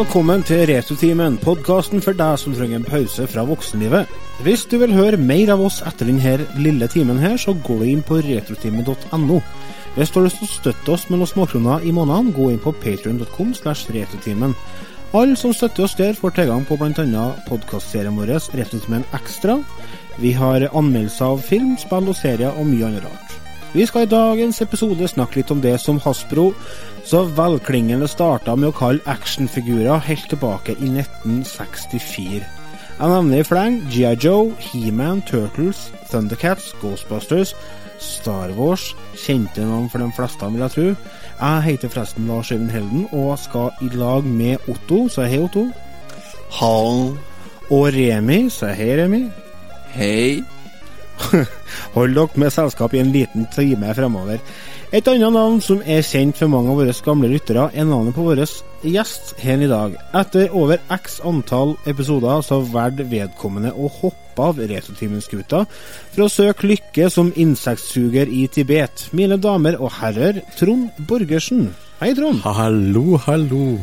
velkommen til Retrotimen, podkasten for deg som trenger en pause fra voksenlivet. Hvis du vil høre mer av oss etter denne lille timen her, så gå inn på retrotimen.no. Hvis du har lyst til å støtte oss med noen småkroner i måneden, gå inn på patrion.com. Alle som støtter oss der, får tilgang på bl.a. podkastserien vår Retrotimen Ekstra. Vi har anmeldelser av film, spill og serier og mye annet rart. Vi skal i dagens episode snakke litt om det som Hasbro så velklingende starta med å kalle actionfigurer helt tilbake i 1964. Jeg nevner i fleng G.I. Joe, He-Man, Turtles, Thundercats, Ghostbusters, Star Wars, kjente navn for de fleste, vil jeg tro. Jeg heter forresten Lars Øyvind Helden og skal i lag med Otto, så hei, Otto. Hall. Og Remi, så hei, Remi. Hei. Hold dere med selskap i en liten time fremover. Et annet navn som er kjent for mange av våre gamle lyttere, er navnet på vår gjest her i dag. Etter over x antall episoder så valgte vedkommende å hoppe av Retrotimen-skuta for å søke lykke som insektsuger i Tibet. Mine damer og herrer, Trond Borgersen. Hei, Trond. Hallo, hallo.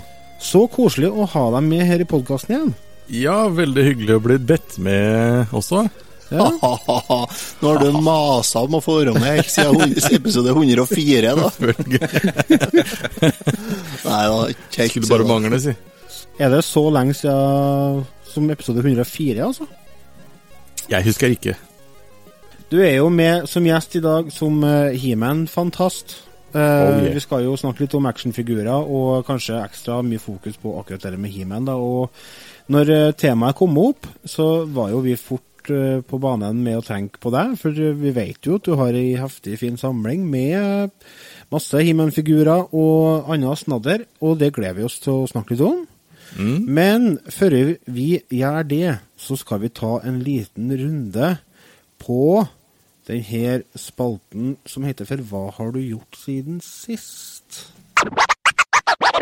Så koselig å ha deg med her i podkasten igjen. Ja, veldig hyggelig å bli bedt med også. Ja. Nå har du masa om å få være med helt siden episode 104, da. Nei da, ikke Skulle bare mangle, si. Er det så lenge siden som episode 104, altså? Jeg husker ikke. Du er jo med som gjest i dag som uh, He-Man-fantast. Uh, oh, yeah. Vi skal jo snakke litt om actionfigurer, og kanskje ekstra mye fokus på akkurat det med He-Man. Og når uh, temaet kom opp, så var jo vi fort på banen med å tenke på deg, for vi vet jo at du har ei heftig fin samling med masse He-Man-figurer og annet snadder, og det gleder vi oss til å snakke litt om. Mm. Men før vi gjør det, så skal vi ta en liten runde på denne spalten som heter For hva har du gjort siden sist?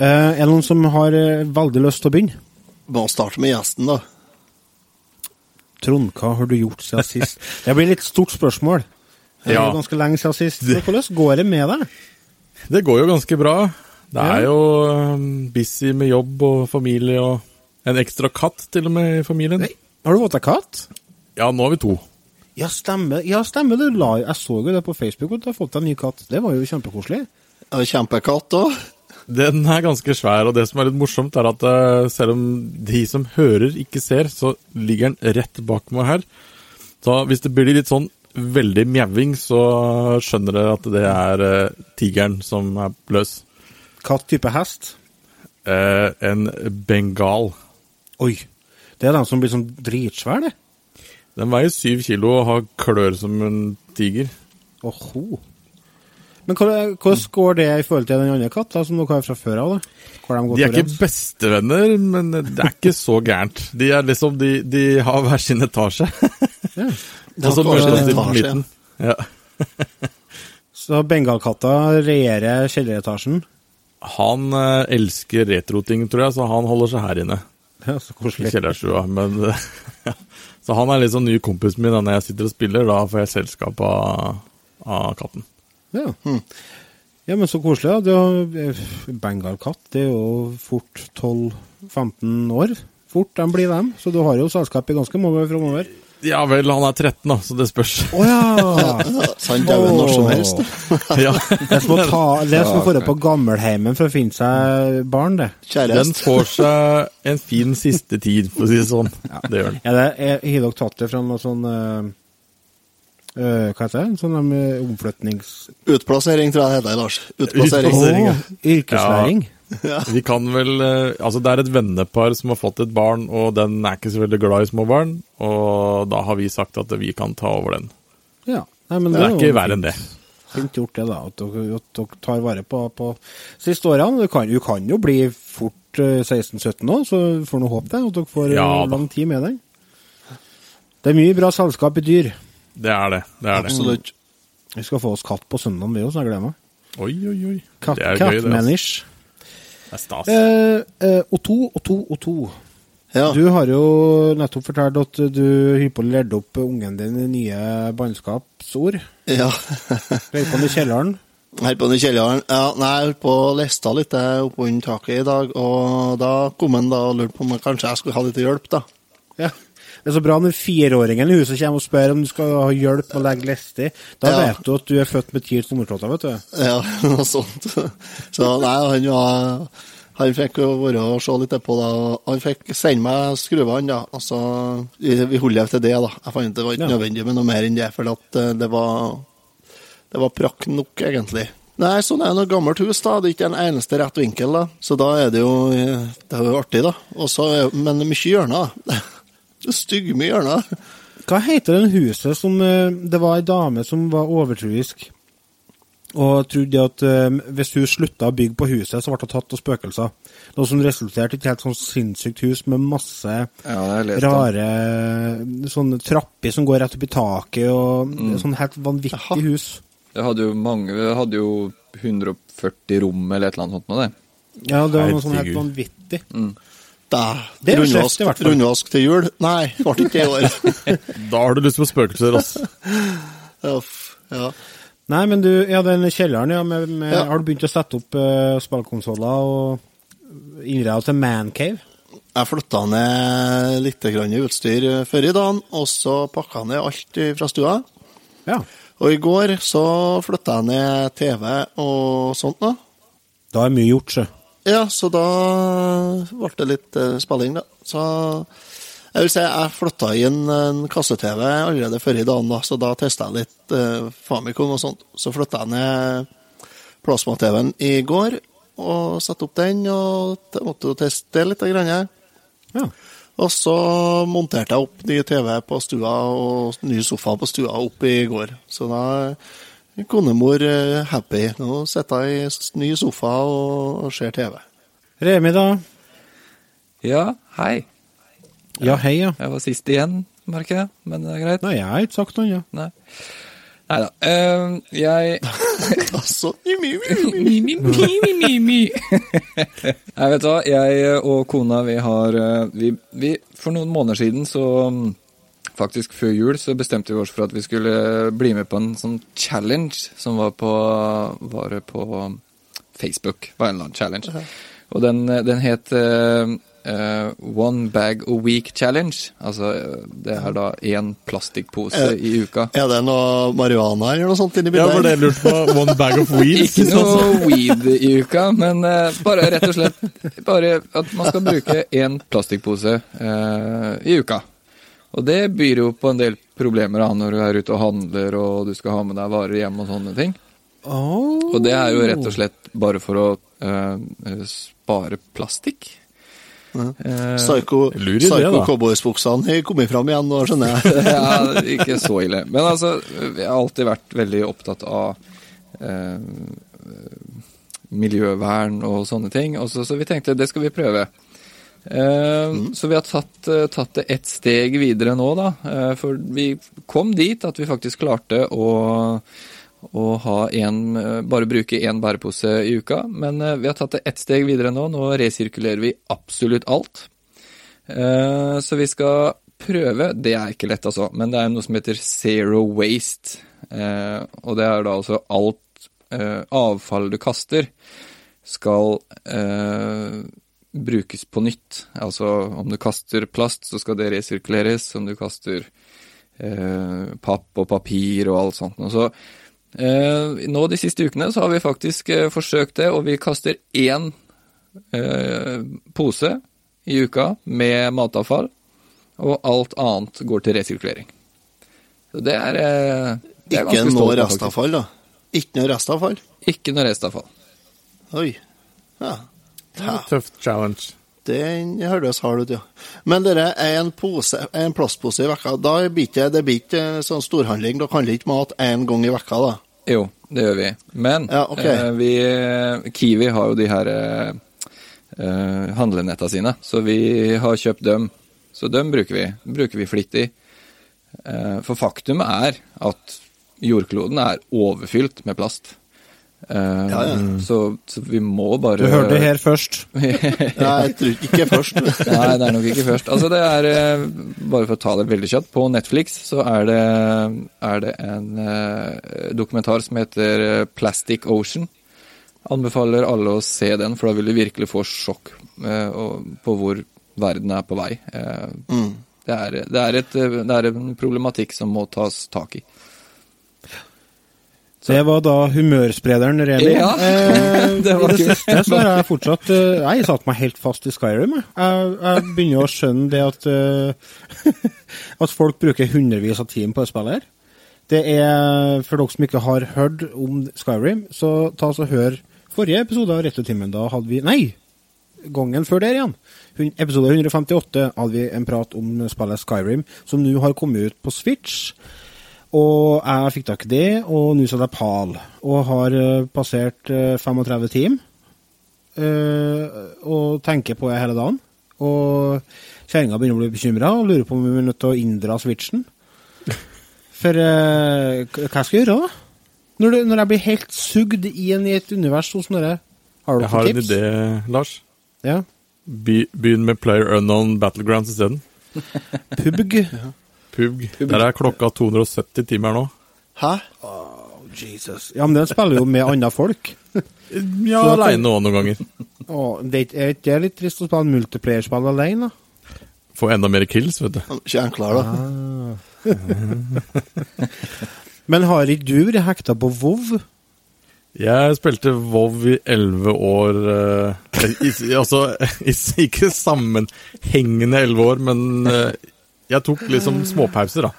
Uh, er det noen som har uh, veldig lyst til å begynne? Må starte med gjesten, da. Trond, hva har du gjort siden sist? Det blir litt stort spørsmål. Det er ja. ganske lenge siden sist. Hvordan går det med deg? Det går jo ganske bra. Det er ja. jo um, busy med jobb og familie og en ekstra katt til og med i familien. Nei. Har du fått deg katt? Ja, nå har vi to. Ja, stemmer. Ja, stemmer. Du la, jeg så jo det på Facebook at du har fått deg en ny katt. Det var jo kjempekoselig. Kjempekatt òg. Den er ganske svær, og det som er litt morsomt, er at uh, selv om de som hører, ikke ser, så ligger den rett bak meg her. Så hvis det blir litt sånn veldig mjauing, så skjønner dere at det er uh, tigeren som er løs. Hva type hest? Eh, en bengal. Oi. Det er den som blir sånn dritsvær, det? Den veier syv kilo og har klør som en tiger. Oho. Men hvordan går det i forhold til den andre katta som dere har fra før av? De, de er ikke bestevenner, men det er ikke så gærent. De er liksom, de, de har hver sin etasje. ja. Og så møtes de på midten. Ja. så bengalkatta regjerer kjelleretasjen? Han eh, elsker retroting, tror jeg, så han holder seg her inne. Ja, så koselig. Kjellerstua. Men Så han er liksom ny kompisen min når jeg sitter og spiller. Da får jeg selskap av, av katten. Ja. Mm. ja, men så koselig. da. Eh, Bengalkatt det er jo fort 12-15 år. Fort de blir dem. Så du har jo selskap i ganske mange år framover. Ja vel, han er 13, da, så det spørs. Å oh, ja! så er jo når som helst. ja. Det er som å ta, det er som å dra på gammelheimen for å finne seg barn, det. Kjærest. Den får seg en fin siste tid, for å si det sånn. Ja. Det gjør den. Ja, det Har dere tatt det fra noe sånn Uh, hva heter det? Sånn med omflytnings... Utplassering, tror jeg det heter, Lars. Utplassering. Utplassering oh, yrkeslæring. Ja. Vi kan vel uh, Altså, det er et vennepar som har fått et barn, og den er ikke så veldig glad i små barn, og da har vi sagt at vi kan ta over den. Ja. Nei, men det, det er, ikke verre enn det. Fint gjort det, da. At dere, at dere tar vare på, på siste årene. Du kan, du kan jo bli fort eh, 16-17 nå, så vi får nå håpe det. At dere får Ja, eh, lang tid med den. Det er mye bra selskap i dyr. Det er det. det er det. Absolutt. Vi skal få oss katt på søndag, vi òg, så jeg gleder meg. Oi, oi, oi. Kat, det er gøy, det. altså. Det er stas. Eh, eh, Otto, Otto, Otto. Ja. Du har jo nettopp fortalt at du holder på å opp ungen din i nye bannskapsord. ja. Løy på i kjelleren. Her på den i kjelleren. Ja, nei, jeg holdt på å liste litt oppunder under taket i dag, og da kom han da og lurte på om jeg kanskje jeg skulle ha litt hjelp, da. Ja. Det er så bra når fireåringen i huset kommer og spør om du skal ha hjelp med å legge liste. Da Ja. vet du at du er født med tirs tommeltotter, vet du. Ja, noe sånt. Så nei, han var Han fikk være og se litt på det, han fikk sende meg skruvann, da. Altså, vi, vi holder til det, da. Jeg fant det var ikke Ja. nødvendig med noe mer enn det, for eh, det var Det var prakk nok, egentlig. Nei, sånn er det noe gammelt hus, da. Det er ikke en eneste rett vinkel, da. Så da er det jo eh, Det er jo artig, da. Også, men mye hjørner. da. Det stygge mye hjørner. Hva heter det huset som eh, Det var ei dame som var overtroisk og trodde at eh, hvis hun slutta å bygge på huset, så ble hun tatt av spøkelser. Noe som resulterte i et helt sånn sinnssykt hus med masse Ja, lest rare sånne trapper som går rett opp i taket, og sånn helt vanvittig Aha. hus. Det hadde jo mange Det hadde jo 140 rom eller et eller annet sånt nå, det. Ja, det var noe sånn helt vanvittig. Da, Det jo rundvask, rundvask til jul? Nei, ble ikke det i år. Da har du lyst på spøkelser, altså. Uff, ja. Nei, men du, ja, den kjelleren, ja, med, med, Ja. har du begynt å sette opp uh, spillkonsoller og innreda til mancave? Jeg flytta ned litt grann utstyr eh, før i dagen, og så pakka ned alt fra stua. Ja. Og i går så flytta jeg ned TV og sånt Da Da er mye gjort, så. Ja, så da ble det litt eh, spilling, da. Så jeg vil si jeg flytta inn en kasse-TV allerede før i dagen, da, så da testa jeg litt eh, Famicom og sånt. Så flytta jeg ned plasma-TV-en i går og satte opp den, og måtte jo teste litt. Grann. Ja. Og så monterte jeg opp ny TV på stua og ny sofa på stua opp i går. Så da konemor eh, happy. Nå sitter jeg i ny sofa og, ser TV. Remi, da? Ja, hei. Ja, hei, ja. Jeg var sist igjen, merker jeg. Men det er greit. Nei, jeg har ikke sagt noe, ja. Nei. Neida. Uh, jeg Altså, mi, mi, mi, mi. Mi, mi, mi, mi, mi, mi. Nei, vet du hva. Jeg og kona, vi har eh, vi, vi, For noen måneder siden, så Faktisk før jul, så bestemte vi oss for at vi skulle bli med på en sånn challenge som var på, var på Facebook. Var en eller annen challenge. Og den, den het uh, uh, One Bag a Week Challenge. Altså, eh, det er da én plastikkpose i uka. Er det noe marihuana eller noe sånt inni Ja, for det jeg lurte på? One bag of weed. Ikke noe weed i uka, men bare rett og slett bare at man skal bruke én plastikkpose eh, i uka. Og det byr jo på en del problemer da, når du er ute og handler og du skal ha med deg varer hjem og sånne ting. Oh. Og det er jo rett og slett bare for å uh, spare plastikk. Eh, Psycho, Lur idé, psycho cowboysbuksene har kommet fram igjen nå, skjønner jeg. ja, ikke så ille. Men altså, jeg har alltid vært veldig opptatt av eh, miljøvern og sånne ting. Også, så, så vi tenkte det skal vi prøve. Eh, Så vi har tatt, eh, tatt det ett steg videre nå, da. Eh, for vi kom dit at vi faktisk klarte å, å ha en, bare bruke én bærepose i uka. Men vi har tatt det ett steg videre nå. Nå resirkulerer vi absolutt alt. Så vi skal prøve, det er ikke lett altså, men det er noe som heter zero waste. Og det er da altså alt avfall du kaster skal brukes på nytt. Altså om du kaster plast, så skal det resirkuleres. Om du kaster eh, papp og papir og alt sånt. Og så eh, nå de siste ukene så har vi faktisk eh, forsøkt det, og vi kaster én eh, pose i uka med matavfall, og alt annet går til resirkulering. Så det er, eh, det er Ikke noe restavfall, da. Ikke noe restavfall. Ikke noe restavfall. Oi. Ja. Ja. Tøff challenge. Den høres hard ut, ja. Men dere er en, pose, en plastpose i vekka. Da blir det, det blir ikke sånn storhandling. Dere handler ikke mat én gang i vekka, da. Jo, det gjør vi. Men Ja, okay. eh, vi, Kiwi har jo de her eh, eh, handlenetta sine, så vi har kjøpt dem. Så dem bruker vi. Bruker vi flittig. Eh, for faktum er at jordkloden er overfylt med plast. Eh, Ja, ja. Så, så vi må bare Du hørte det her først. Nei, jeg tror ikke først. Nei, det er nok ikke først. Altså, det er eh, Bare for å ta det veldig kjapt. På Netflix så er det, er det en uh, dokumentar som heter Plastic Ocean. Anbefaler alle å se den, for da vil du virkelig få sjokk uh, på hvor verden er på vei. Mm. det, er, det, er et, det er en problematikk som må tas tak i. Det var da humørsprederen Remi. Ja, eh, det var I det siste så har jeg fortsatt eh, Jeg satt meg helt fast i Skyrim. Jeg, jeg, begynner å skjønne det at eh, At folk bruker hundrevis av timer på det spillet her. Det er, For dere som ikke har hørt om Skyrim, så ta og hør forrige episode av Retrotimen. Da hadde vi Nei! Gangen før der igjen. Episode 158 hadde vi en prat om spillet Skyrim, som nå har kommet ut på Switch. Og jeg fikk tak i det, og nå satt det pal. Og har eh, passert eh, 35 timer. eh, og tenker på det hele dagen. Og kjerringa begynner å bli bekymra og lurer på om vi er nødt til å inndra switchen. For eh, hva skal jeg gjøre da? Når, du, når jeg blir helt sugd inn i et univers hos dere. Har du noen tips? Jeg har en idé, Lars. Ja. Be, begynn med Player Unknown Battlegrounds isteden. Pubg. PUBG. Der er klokka 270 timer nå. Hæ? Jesus. Ja, men den spiller jo med andre folk. Ja, aleine òg noen ganger. Å, det er ikke- litt trist å spille multiplayerspill alene? Få enda mer kills, vet du. Ikke enklere, da. Men har ikke du vært hekta på WoW? Jeg spilte WoW i elleve år eh, i, Altså i, ikke sammenhengende elleve år, men eh, jeg tok liksom småpauser, da.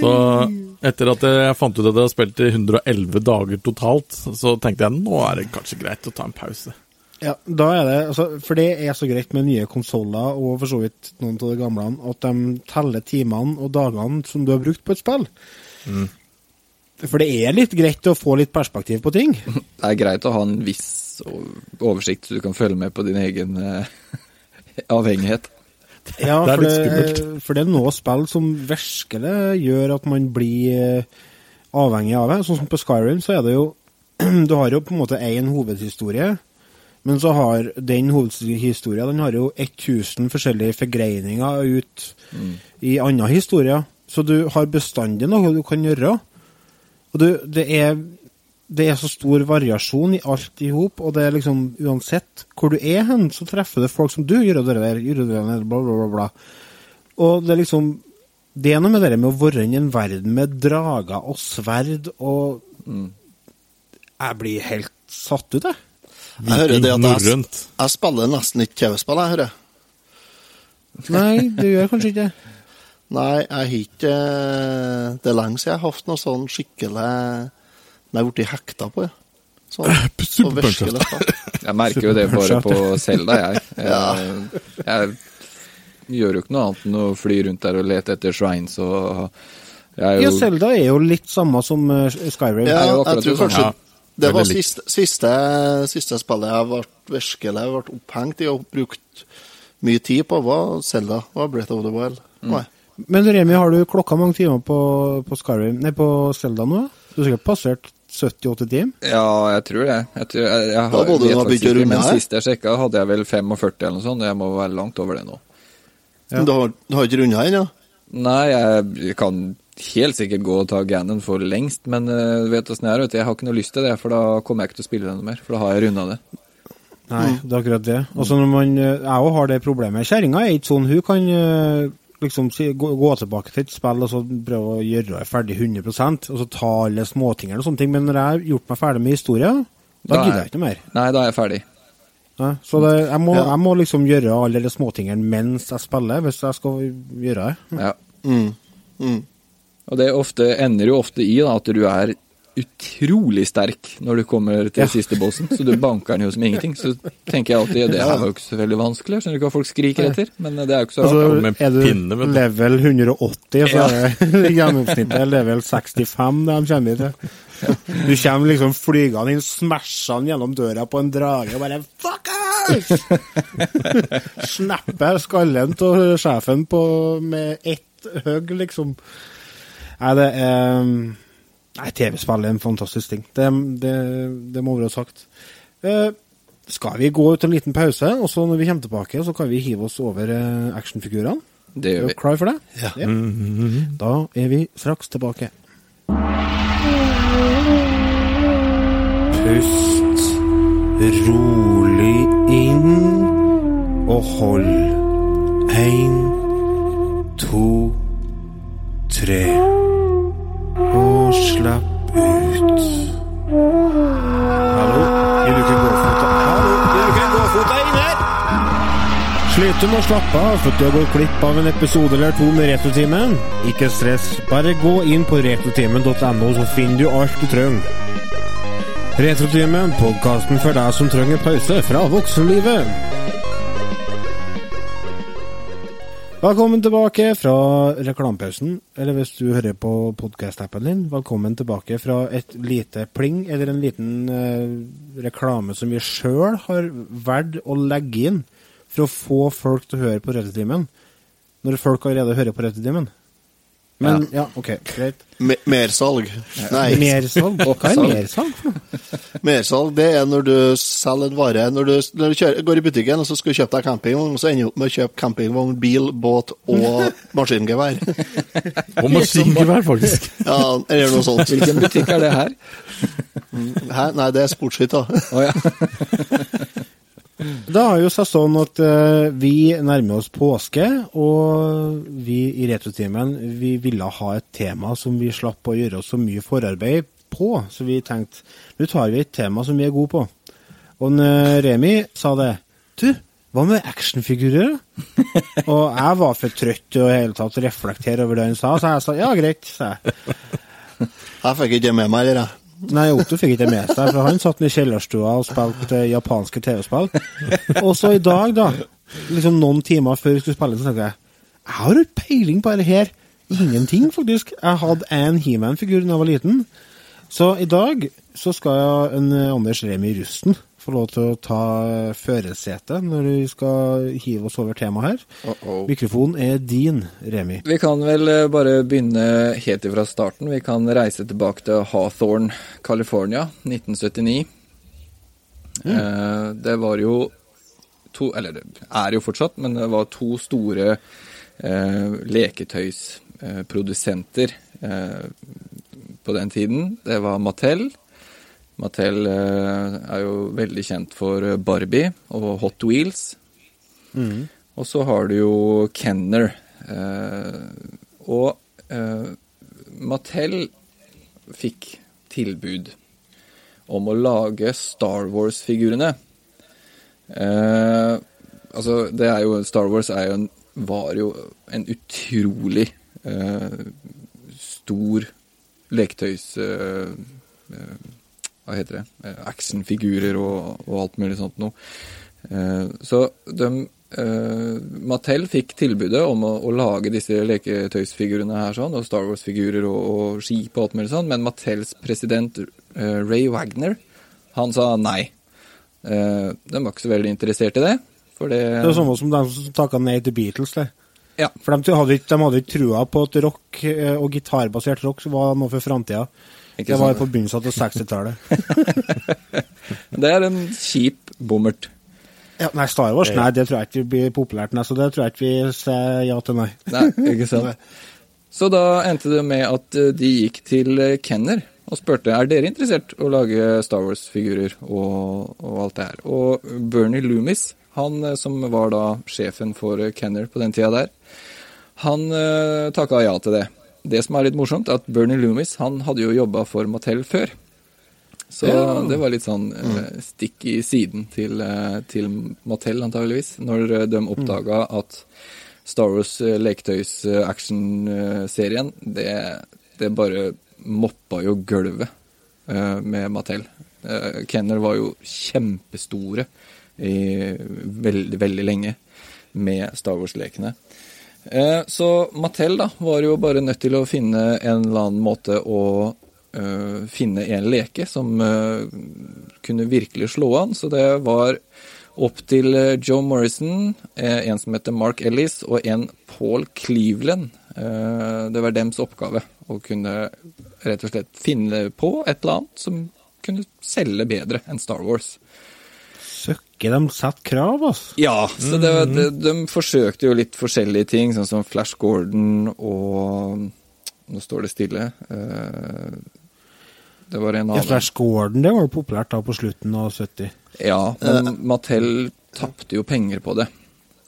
Så etter at jeg fant ut at jeg hadde spilt i 111 dager totalt, så tenkte jeg nå er det kanskje greit å ta en pause. Ja, da er det, altså, For det er så greit med nye konsoller og for så vidt noen av de gamle, at de teller timene og dagene som du har brukt på et spill. For det er litt greit å få litt perspektiv på ting. Det er greit å ha en viss oversikt, så du kan følge med på din egen eh, avhengighet. Ja, Det er litt det, skummelt. for det er noe spill som virkelig gjør at man blir eh, avhengig av det. Sånn som på Skyrim, så er det jo Du har jo på en måte én hovedhistorie, men så har den hovedhistorien den har jo 1000 forskjellige forgreininger ut i andre historier. Så du har bestandig noe du kan gjøre. Og du, det er det er så stor variasjon i alt i hop, og det er liksom uansett hvor du er hen, så treffer det folk som du gjør det der, gjør det der, bla, bla, bla, bla. Og det er liksom Det er noe med det med å være i en verden med drager og sverd og Jeg blir helt satt ut, jeg. Jeg hører det at jeg, jeg spiller nesten ikke TV-spill, jeg hører. Nei, du gjør kanskje ikke det. Nei, jeg har ikke eh, Det er lenge siden jeg har hatt noe sånn skikkelig Jeg har blitt hekta på jeg. Sånn, så Superpunch. virkelig. Jeg merker jo det bare på Selda, jeg. jeg. Jeg gjør jo ikke noe annet enn å fly rundt der og lete etter shrines og jeg er Ja, Selda er jo litt samme som eh, Skyrim. Ja, er jeg tror kanskje Ja, Det var siste, siste, siste spillet jeg ble virkelig ble opphengt i og brukt mye tid på, var Zelda. var Breath of the Wild. Mm. Men Remi, har du klokka mange timer på, på Skyrim Nei, på Selda nå? Du har sikkert passert 70-80 timer? Ja, jeg tror det. Jeg, tror, jeg, jeg Da har, må du ha begynt å runde her. sist jeg sjekka, hadde jeg vel 45 eller noe sånt. og Jeg må være langt over det nå. Ja. Men Du har, du har ikke runda ennå? Nei, jeg kan helt sikkert gå og ta Gannon for lengst, men uh, vet åssen det er, vet du. Jeg har ikke noe lyst til det, for da kommer jeg ikke til å spille det noe mer. For da har jeg runda det. Nei, det er akkurat det. Altså når man, eh, Jeg òg har det problemet. Kjerringa er ikke sånn. Hun kan eh, liksom si, gå, gå tilbake til et spill og så prøve å gjøre det ferdig 100% og så ta alle småtingene og sånne ting. Men når jeg har gjort meg ferdig med historien, da Da er- gidder jeg ikke mer. Nei, da er jeg ferdig. Ja, så det, jeg, må, Ja. jeg må liksom gjøre alle de småtingene mens jeg spiller, hvis jeg skal gjøre det. Ja. Mm. Mm. Og det ofte, ender jo ofte i da, at du er utrolig sterk når du kommer til Ja. siste bossen, så du banker den jo som ingenting. Så tenker jeg alltid det her var jo ikke så veldig vanskelig, jeg skjønner ikke hva folk skriker etter, men det er jo ikke så. Altså, rart. er du pinne, level 180, så er det gjennomsnittet er level 65 de kommer til. Du kommer liksom flygende inn, smasher gjennom døra på en drage og bare Fuckers! Snapper skallen av sjefen på, med ett hugg, liksom. Nei, det er Nei, TV-spill er en fantastisk ting. Det, det, det må være sagt. Eh, skal vi gå ut en liten pause, og så når vi kommer tilbake, så kan vi hive oss over eh, actionfigurene? Det Er gjør vi. Cry for det? Ja. Da er vi straks tilbake. Pust rolig inn og hold. Én, to, tre. Og slapp ut. Hallo? Vil du ikke gå fota? Hallo? Vil du ikke gå fota inn her? Sliter med å slappe av for du har gått glipp av en episode eller to med Retrotimen? Ikke stress, bare gå inn på retrotimen.no, så finner du alt du trenger. Retrotimen, podkasten for deg som trenger pause fra voksenlivet. Velkommen tilbake fra reklamepausen, eller hvis du hører på podkast-appen din, velkommen tilbake fra et lite pling, eller en liten eh, reklame som vi sjøl har valgt å legge inn for å få folk til å høre på Retrotimen, når folk allerede hører på Retrotimen. Men ja, OK, greit. Me mersalg. Nei, Mersalg? Hva er mersalg for noe? mersalg det er når du selger en vare. Når du, når du kjører, går i butikken og så skal du kjøpe deg campingvogn, så ender du opp med å kjøpe campingvogn, bil, båt og maskingevær. Og maskingevær, faktisk. Ja, eller noe sånt. Hvilken butikk er det her? Hæ? Nei, det er sportsskitt, da. Har jo seg sånn at uh, vi nærmer oss påske, og vi i Retrotimen vi ville ha et tema som vi slapp å gjøre oss så mye forarbeid på. Så vi tenkte nå tar vi et tema som vi er gode på. Og en, eh, Remi sa det. Du, hva med actionfigurer? da?» og jeg var for trøtt til å hele tatt reflektere over det han sa, så jeg sa ja, greit. sa jeg. Jeg fikk ikke det med meg, eller jeg. Nei, Otto fikk ikke med seg, for han satt i kjellerstua og spilte eh, japanske TV-spill. Og så i dag, da, liksom noen timer før vi skulle spille, så tenkte jeg jeg har jo peiling på det her. Ingenting, faktisk. Jeg hadde en He-Man-figur da jeg var liten. Så i dag så skal jeg en Anders Remi Rusten få lov til å ta eh, førersetet når vi skal hive oss over temaet her. Uh-oh. Mikrofonen er din, Remi. Vi kan vel eh, bare begynne helt ifra starten. Vi kan reise tilbake til Hawthorne, California, 1979. Eh, det var jo to Eller det er jo fortsatt, men det var to store eh, leketøysprodusenter eh, på den tiden. Det var Mattel. Mattel eh, er jo veldig kjent for eh, Barbie og Hot Wheels. Og så har du jo Kenner. Eh, og eh, Mattel fikk tilbud om å lage Star Wars-figurene. Eh, altså, det er jo Star Wars er jo en, var jo en utrolig eh, stor leketøys... Eh, hva heter det? Eh, Actionfigurer og, og alt mulig sånt noe. Eh, så de eh, Mattel fikk tilbudet om å, å lage disse leketøysfigurene her sånn, og Star Wars-figurer og, og skip og alt mulig sånn, men Mattels president Ray Wagner, han sa nei. De var ikke så veldig interessert i det, for det Det er samme som de som takka nei til Beatles. det. Ja. For de hadde ikke, de hadde ikke trua på at rock og gitarbasert rock var noe for framtida. Det var jo på begynnelsen av 60-tallet. Det er en kjip bommert. Ja, nei, Star Wars nei, det tror jeg ikke blir populært. Nei, så det tror jeg ikke vi sier ja til nei. Nei, ikke sant? Så da endte det med at eh, de gikk til eh, Kenner og spurte er dere interessert å lage Star Wars-figurer og, og alt det her. Og Bernie Loomis, han eh, som var da sjefen for eh, Kenner på den tida der, han uh, takka ja til det. Det som er litt morsomt, er at Bernie Loomis han hadde jo jobba for Mattel før. Så det var litt sånn eh, stikk i siden til, eh, til Mattel, antageligvis, når eh, de oppdaga at Star Wars leketøys-action-serien, det, det bare moppa jo gulvet med Mattel. Kenner var jo kjempestore i veldig, veldig lenge med Star Wars-lekene. Eh, Så Mattel da, var jo bare nødt til å finne en eller annen måte å uh, finne en leke som uh, kunne virkelig slå an. Så det var opp til Joe Morrison, en som heter Mark Ellis, og en Paul Cleveland. Uh, det var dems oppgave å kunne rett og slett finne på et eller annet som kunne selge bedre enn Star Wars. Søkke, de setter krav, altså. Ja, så det, de, de forsøkte jo litt forskjellige ting, sånn som Flash Gordon og Nå står det stille. Eh, Det var en Ja, Flash Gordon, det var jo populært da på slutten av 70. Ja, men Mattel tapte jo penger på det.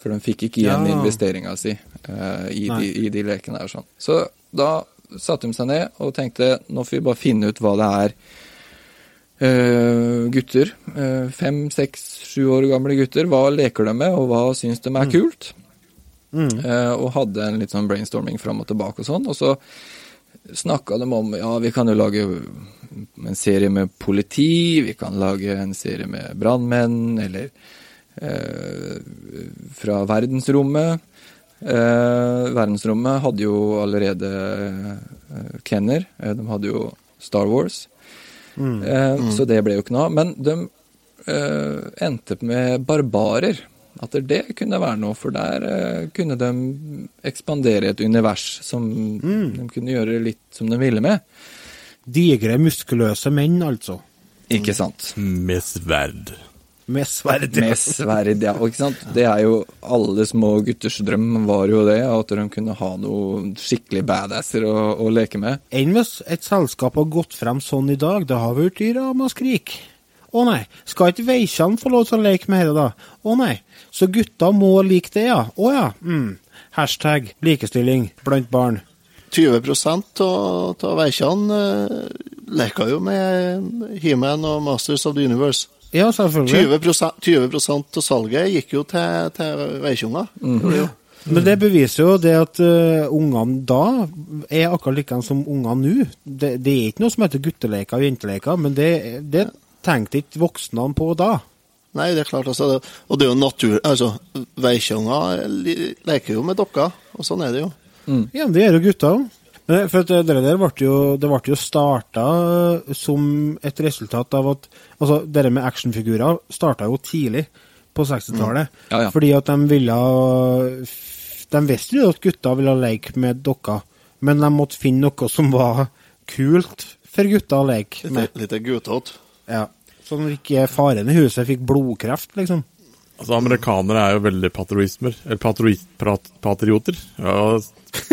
For de fikk ikke igjen Ja. investeringa si uh, i, de, i de lekene der. Sånn. Så da satte de seg ned og tenkte nå får vi bare finne ut hva det er eh, gutter, uh, fem, seks, sju år gamle gutter, hva leker de med, og hva syns de er kult? Eh, og hadde en litt sånn brainstorming fram og tilbake og sånn. Og så snakka de om ja, vi kan jo lage en serie med politi, vi kan lage en serie med brannmenn, eller fra verdensrommet. Verdensrommet hadde jo allerede Kenner, de hadde jo Star Wars. Eh, Så det ble jo ikke noe av. Men de eh, endte med barbarer. At det kunne være noe, for der eh, kunne de ekspandere et univers som de kunne gjøre litt som de ville med. Digre, muskuløse menn, altså. Ikke sant? Med sverd. Med sverd. Med sverd, ja. Og ikke sant? Det er jo alle små gutters drøm var jo det, at de kunne ha noe skikkelig badasser å, å leke med. Enn hvis et selskap har gått frem sånn i dag, det har vært i ramaskrik. Å nei, skal ikke veikjene få lov til å leke med dette, da? Å nei, så gutta må like det, ja? Å ja. Mm. Hashtag likestilling blant barn. 20% av veikene uh, leker jo med He-Man og Masters of the Universe. Ja, selvfølgelig. 20, 20% av salget gikk jo til, til veikjunger. Mm. jo. Men det beviser jo det at uh, ungene da er akkurat like som ungene nå. Det, det er ikke noe som heter gutteleker og jenteleker, men det, det tenkte ikke voksne på da. Nei, det er klart. Altså, og det er jo natur... Altså, veikjunger leker jo med dokker, og sånn er det jo. Ja, men det gjør jo gutter òg. For at det der ble jo, det ble jo starta som et resultat av at Altså, det med actionfigurer starta jo tidlig på 60-tallet. Ja, ja. Fordi at de ville De visste jo at gutta ville leke med dokker, men de måtte finne noe som var kult for gutta å leke med. Litt, litt guttete. Ja. Sånn at ikke faren i huset fikk blodkreft, liksom. Altså, amerikanere er jo veldig patriotismer. Eller patroi- prat- patrioter. Ja,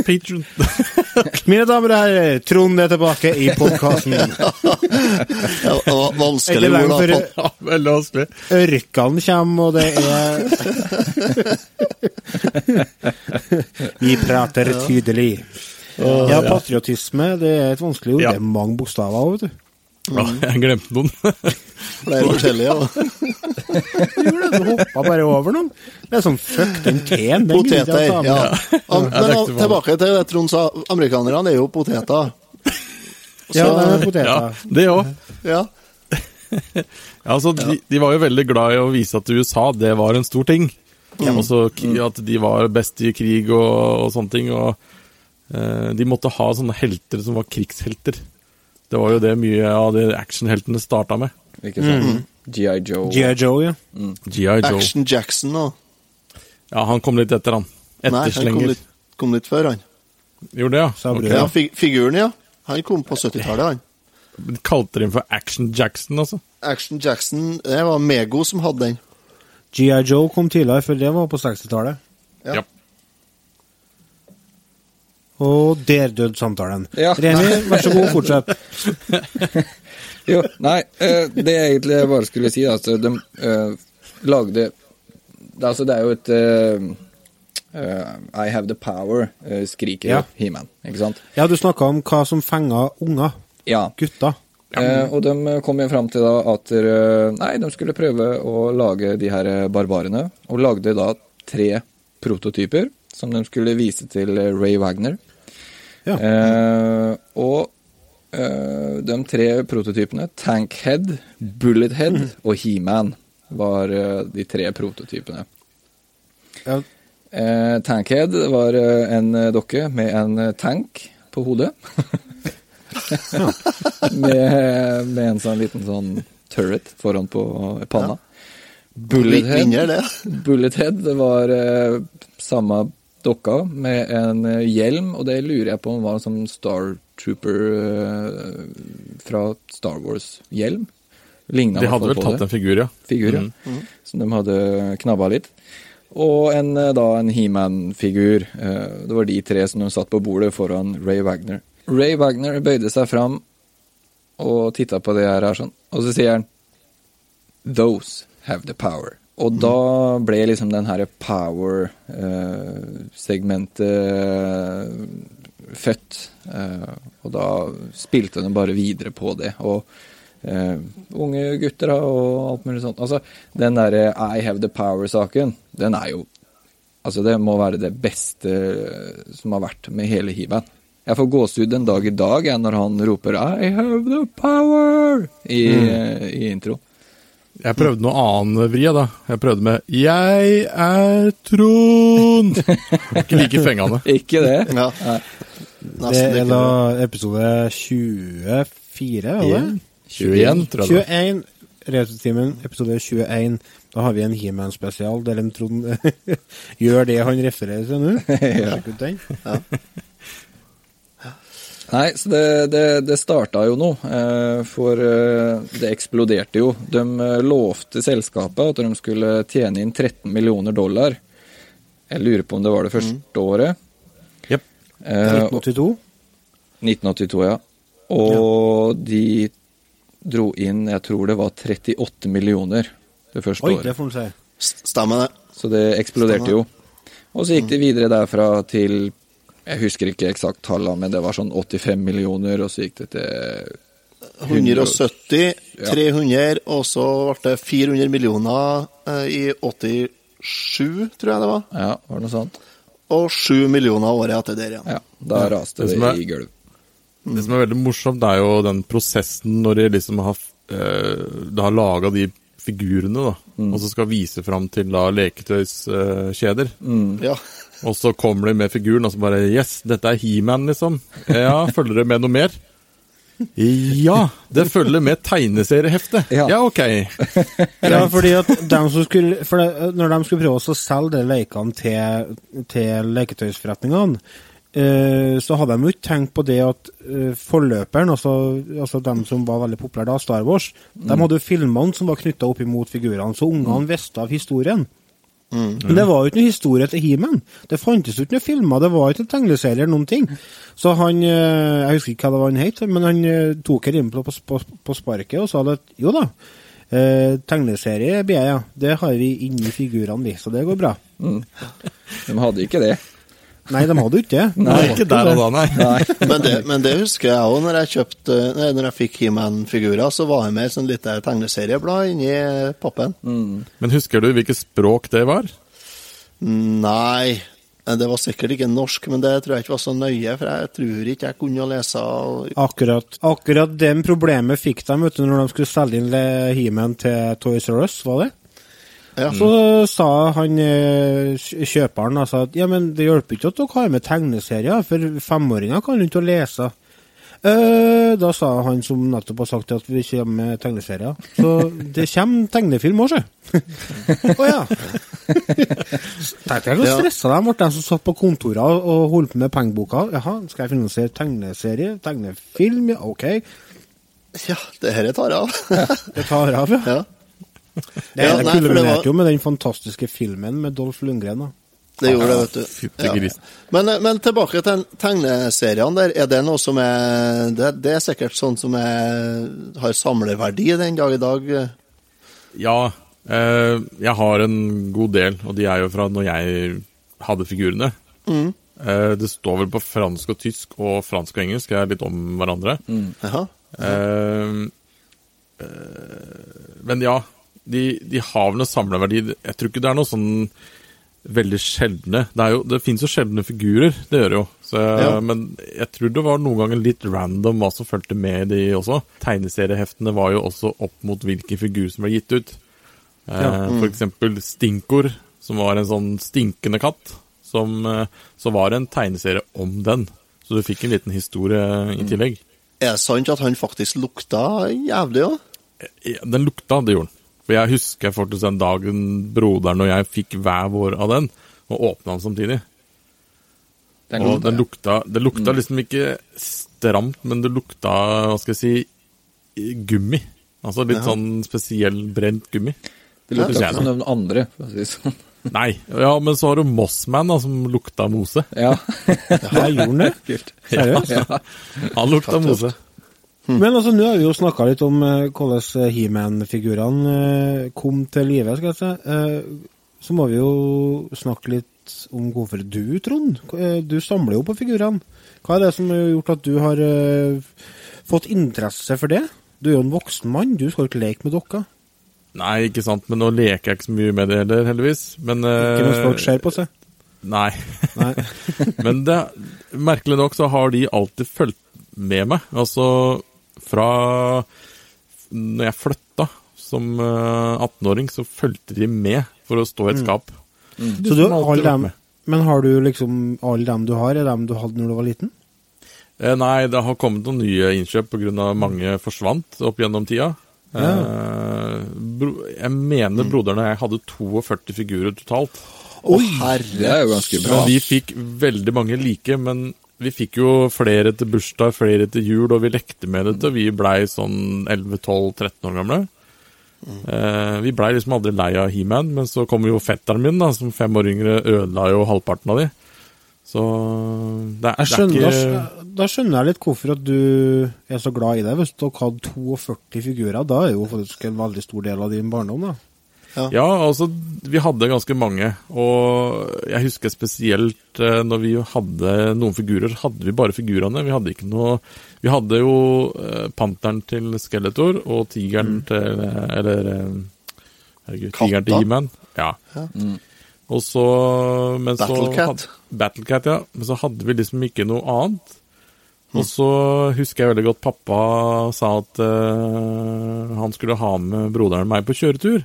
patron. Mine damer og herrer, Trond er tilbake i podkasten. Ja, vanskelig da. ja, veldig vanskelig. Ørkene kommer, og det er Vi prater tydelig. Ja, patriotisme det er et vanskelig ord. Ja. Det er mange bokstaver, vet du. Ja, jeg glemte noen. Flere forskjellige. Gjorde det, Du hoppa bare over noen. Det er sånn fuck den teen. Poteter. Ja. Am- Men al- tilbake til det Trond sa. Amerikanerne er jo poteter. Ja, det er Ja, det òg. Ja. Ja, altså, de, de var jo veldig glad i å vise at USA, det var en stor ting. Mm. Også at de var best i krig og, og sånne ting. Og eh, de måtte ha sånne helter som var krigshelter. Det var jo det mye av det actionheltene starta med. Ikke sant? G.I. Joe. G.I. Joe, ja. Mm. Joe. Action Jackson og Ja, han kom litt etter, han. Nei, han kom litt, kom litt før, han. Gjorde det, ja? Okay. Ja, fig Figuren, ja. Han kom på 70-tallet, han. Kalte de for Action Jackson, altså? Action Jackson Det var Mego som hadde den. G.I. Joe kom tidligere, for det var på 60-tallet. Ja. Ja. Og der døde samtalen. Ja. Remi, vær så god, fortsett. Jo, nei, eh, det jeg egentlig bare skulle si, altså, de eh, lagde altså, det er jo et eh, eh, I have the power, eh, skriker Ja. He-Man, ikke sant? Ja, du snakka om hva som fenga unger. Ja. Gutter. Eh, og de kom jo fram til da at eh, nei, de skulle prøve å lage de her eh, barbarene, og lagde da tre prototyper som de skulle vise til eh, Ray Wagner. Ja. Eh, og eh, de tre prototypene, Tankhead, Bullethead og He-Man, var eh, de tre prototypene. Ja. Eh, Tankhead var eh, en eh, dokke med en eh, tank på hodet. med, med en sånn liten sånn turret foran på panna. Ja. Bullethead, det. Bullethead var eh, samme dokka med en eh, hjelm, og det lurer jeg på om var en sånn Star Trooper eh, fra Star Wars-hjelm. De hadde vel tatt det. en figur, ja. figur, ja. Som de hadde knabba litt. Og en, eh, da en He-Man-figur. Eh, Det var de tre som de satt på bordet foran Ray Wagner. Ray Wagner bøyde seg fram og titta på det her, sånn, og så sier han Those have the power. Og da ble liksom den her power-segmentet født. Eh, og da spilte de bare videre på det. Og eh, unge gutter og alt mulig sånt. Altså, den derre I have the power-saken, den er jo Altså, det må være det beste som har vært med hele He-Man. Jeg får gåsehud en dag i dag jeg, når han roper I have the power i, i intro. Jeg prøvde noe annen vri, da. Jeg prøvde med Jeg er Trond. Ikke like fengende. Ikke det? Ja. Det er da episode 24, eller? 21, tror jeg. det 21. Retrotimen, episode 21. Da har vi en He-Man-spesial der en Trond gjør det han refererer til nå. Sjekk ut den. Nei, så det, det, det starta jo nå, eh, for eh, det eksploderte jo. De eh, lovte selskapet at de skulle tjene inn 13 millioner dollar. Jeg lurer på om det var det første året. Jepp. Eh, og- 1982. 1982, ja. Og de dro inn, jeg tror det var 38 millioner det første Oi, året. det får han si. Stemmer det. Så det eksploderte jo. Og så gikk de videre derfra til Jeg husker ikke eksakt tallene, men det var sånn 85 millioner, og så gikk det til 170, 300, og så ble det 400 millioner eh, i 87, tror jeg det var. Ja, var det noe sånt? Og 7 millioner året etter der igjen. Ja, da raste Det det er- i gulv. Det som er veldig morsomt, det er jo den prosessen når de liksom har, eh, de har laga de figurene, da, og så skal vise fram til da leketøyskjeder. Ja. Og så kommer de med figuren, og så bare Yes, dette er He-Man, liksom. Ja, følger det med noe mer? Ja, det følger med tegneseriehefte. Ja. Ja, ok. Ja, fordi at de som skulle, for det, når de skulle prøve å selge de lekene til, til leketøysforretningene, eh, så hadde de jo ikke tenkt på det at eh, forløperen, altså, altså dem som var veldig populære da, Star Wars, de hadde jo filmene som var knytta opp imot figurene, så ungene visste av historien. Men det var jo ikke noe historie til He-Man. Det fantes jo ikke noen filmer, det var ikke en tegneserier eller noen ting. Så han eh, Jeg husker ikke hva det var han het, men han eh, tok her inn på, på, på sparket og sa at jo da, eh, tegneserie blir jeg, ja. Det har vi inni figurene, vi, så det går bra. De hadde ikke det. Nei, de hadde jo ikke det. Nei, ikke der og da, nei. Nei. Men det, men det husker jeg òg, når jeg kjøpte nei, Når jeg fikk He-Man-figurer, så var jeg med et sånn lite tegneserieblad inni pappen. Men husker du hvilket språk det var? Nei, det var sikkert ikke norsk, men det tror jeg ikke var så nøye, for jeg tror ikke jeg kunne lese Akkurat, akkurat den problemet fikk de vet du, når de skulle selge inn He-Man til Toys R Us, var det? Ja. Så sa han eh, kjøperen altså, at ja, men det hjelper ikke at dere har med tegneserier, for femåringer kan jo ikke lese. Eh, da sa han som nettopp har sagt at vi kommer med tegneserier. Så det kommer tegnefilm òg, sjø. Å ja. Tenk jeg hvor stressa de ble, de som satt på kontorene og holdt på med pengeboka. Jaha, skal jeg finansiere tegneserie? Tegnefilm? Ja, ok. Ja, det her tar av. Det tar av, ja. ja. Det, Ja, det nei, kulminerte var- jo med den fantastiske filmen med Dolph Lundgren. da. Det gjorde det, vet du. Ja. Men, men tilbake til tegneseriene der. Er det noe som er Det, det er sikkert sånn som er, har samlerverdi den dag i dag? Ja, eh, jeg har en god del, og de er jo fra når jeg hadde figurene. Eh, det står vel på fransk og tysk, og fransk og engelsk er litt om hverandre. Jaha. Eh, eh, men ja, de, de har vel noe samleverdi. Jeg tror ikke det er noe sånn veldig sjeldne. Det, er jo, det finnes jo sjeldne figurer, det gjør det jo. Så, Ja. Men jeg tror det var noen ganger litt random hva som fulgte med i de også. Tegneserieheftene var jo også opp mot hvilken figur som ble gitt ut. Eh, Ja. For eksempel Stinkor, som var en sånn stinkende katt. Som, eh, så var det en tegneserie om den. Så du fikk en liten historie i tillegg. Er det sant at han faktisk lukta jævlig òg? Ja, Den lukta, det gjorde den. For jeg husker faktisk den dagen broderen og jeg fikk hver vår av den, og åpna den samtidig. Den og den lukta, det lukta liksom ikke stramt, men det lukta, hva skal jeg si, gummi. Altså litt sånn spesiell brent gummi. Det lukta ikke som noen andre, for å si det sånn. Nei, ja, men så har du Mossman da, som lukta mose. Ja. Ja, gjorde han det? Seriøst? Ja. Han lukta mose. Men altså, nå har vi jo snakka litt om uh, hvordan He-Man-figurene uh, kom til live, skal jeg si. Uh, så må vi jo snakke litt om hvorfor du, Trond. Eh, Du samler jo på figurene. Hva er det som har gjort at du har eh, fått interesse for det? Du er jo en voksen mann, du skal jo ikke leke med dokker. Nei, ikke sant, men nå leker jeg ikke så mye med det heller, heldigvis. Men Ikke mens eh, folk ser på seg. Nei. Nei. Men det, merkelig nok så har de alltid fulgt med meg. Altså fra når jeg flytta som eh, 18-åring, så fulgte de med for å stå i et skap. Så du, har alle dem, men har du liksom alle dem du har, er dem du hadde når du var liten? Eh, nei, det har kommet noen nye innkjøp pga. mange forsvant opp gjennom tida. Eh, bro, jeg mener mm. broderne jeg hadde 42 figurer totalt. Det herre. er jo ganske bra. Men vi fikk veldig mange like, men vi fikk jo flere til bursdag, flere til jul, og vi lekte med det til vi blei sånn 11-12-13 år gamle. Eh, vi blei liksom aldri lei av He-Man, men så kom jo fetteren min, da, som fem år yngre, ødela jo halvparten av de. Så det er, skjønner, det er da, da skjønner jeg litt hvorfor at du er så glad i det. Hvis dere hadde 42 figurer, da er jo faktisk en veldig stor del av din barndom, da. Ja, altså, vi hadde ganske mange. Og jeg husker spesielt eh, når vi hadde noen figurer, hadde vi bare figurene. Vi hadde ikke noe Vi hadde jo eh, Panteren til Skeletor og Tigeren til eh, Eller Herregud, Tigeren til He-Man. Ja. Og så men så Battlecat. Battlecat, ja. Men så hadde vi liksom ikke noe annet. Og så husker jeg veldig godt pappa sa at eh, han skulle ha med broderen og meg på kjøretur.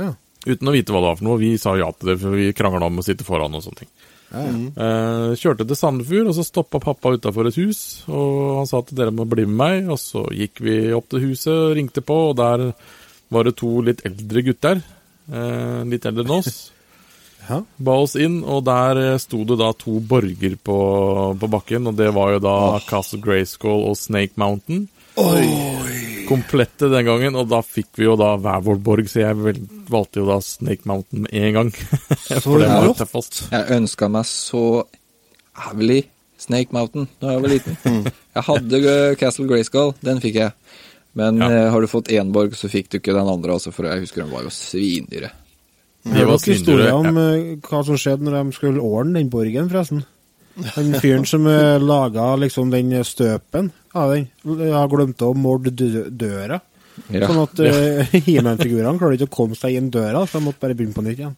Ja. Uten å vite hva det var for noe. Vi sa ja til det, for vi krangla om å sitte foran og sånne ting. Eh, kjørte til Sandefjord, og så stoppa pappa utafor et hus. Og han sa at dere må bli med meg. Og så gikk vi opp til huset og ringte på, og der var det to litt eldre gutter. Eh, litt eldre enn oss. Ja. Ba oss inn, og der eh, sto det da to borger på, på bakken. Og det var jo da Castle Grayskull og Snake Mountain. Komplette den gangen, og da fikk vi jo da hver vår borg, så jeg vel, valgte jo da Snake Mountain med en gang. For det var jo tøffest. Jeg ønska meg så jævlig Snake Mountain da jeg var liten. Jeg hadde Castle Grayskull, den fikk jeg. Men Ja. eh, har du fått én borg, så fikk du ikke den andre, altså, for jeg husker den var jo svindyre. Det var ikke historie om eh, hva som skjedde når de skulle ordne den borgen, forresten? Den fyren som uh, laga liksom den støpen av den, har glemt å morde døra. Ja. Sånn at uh, He-Man-figurene klarte ikke å komme seg inn døra, så de måtte bare begynne på nytt igjen.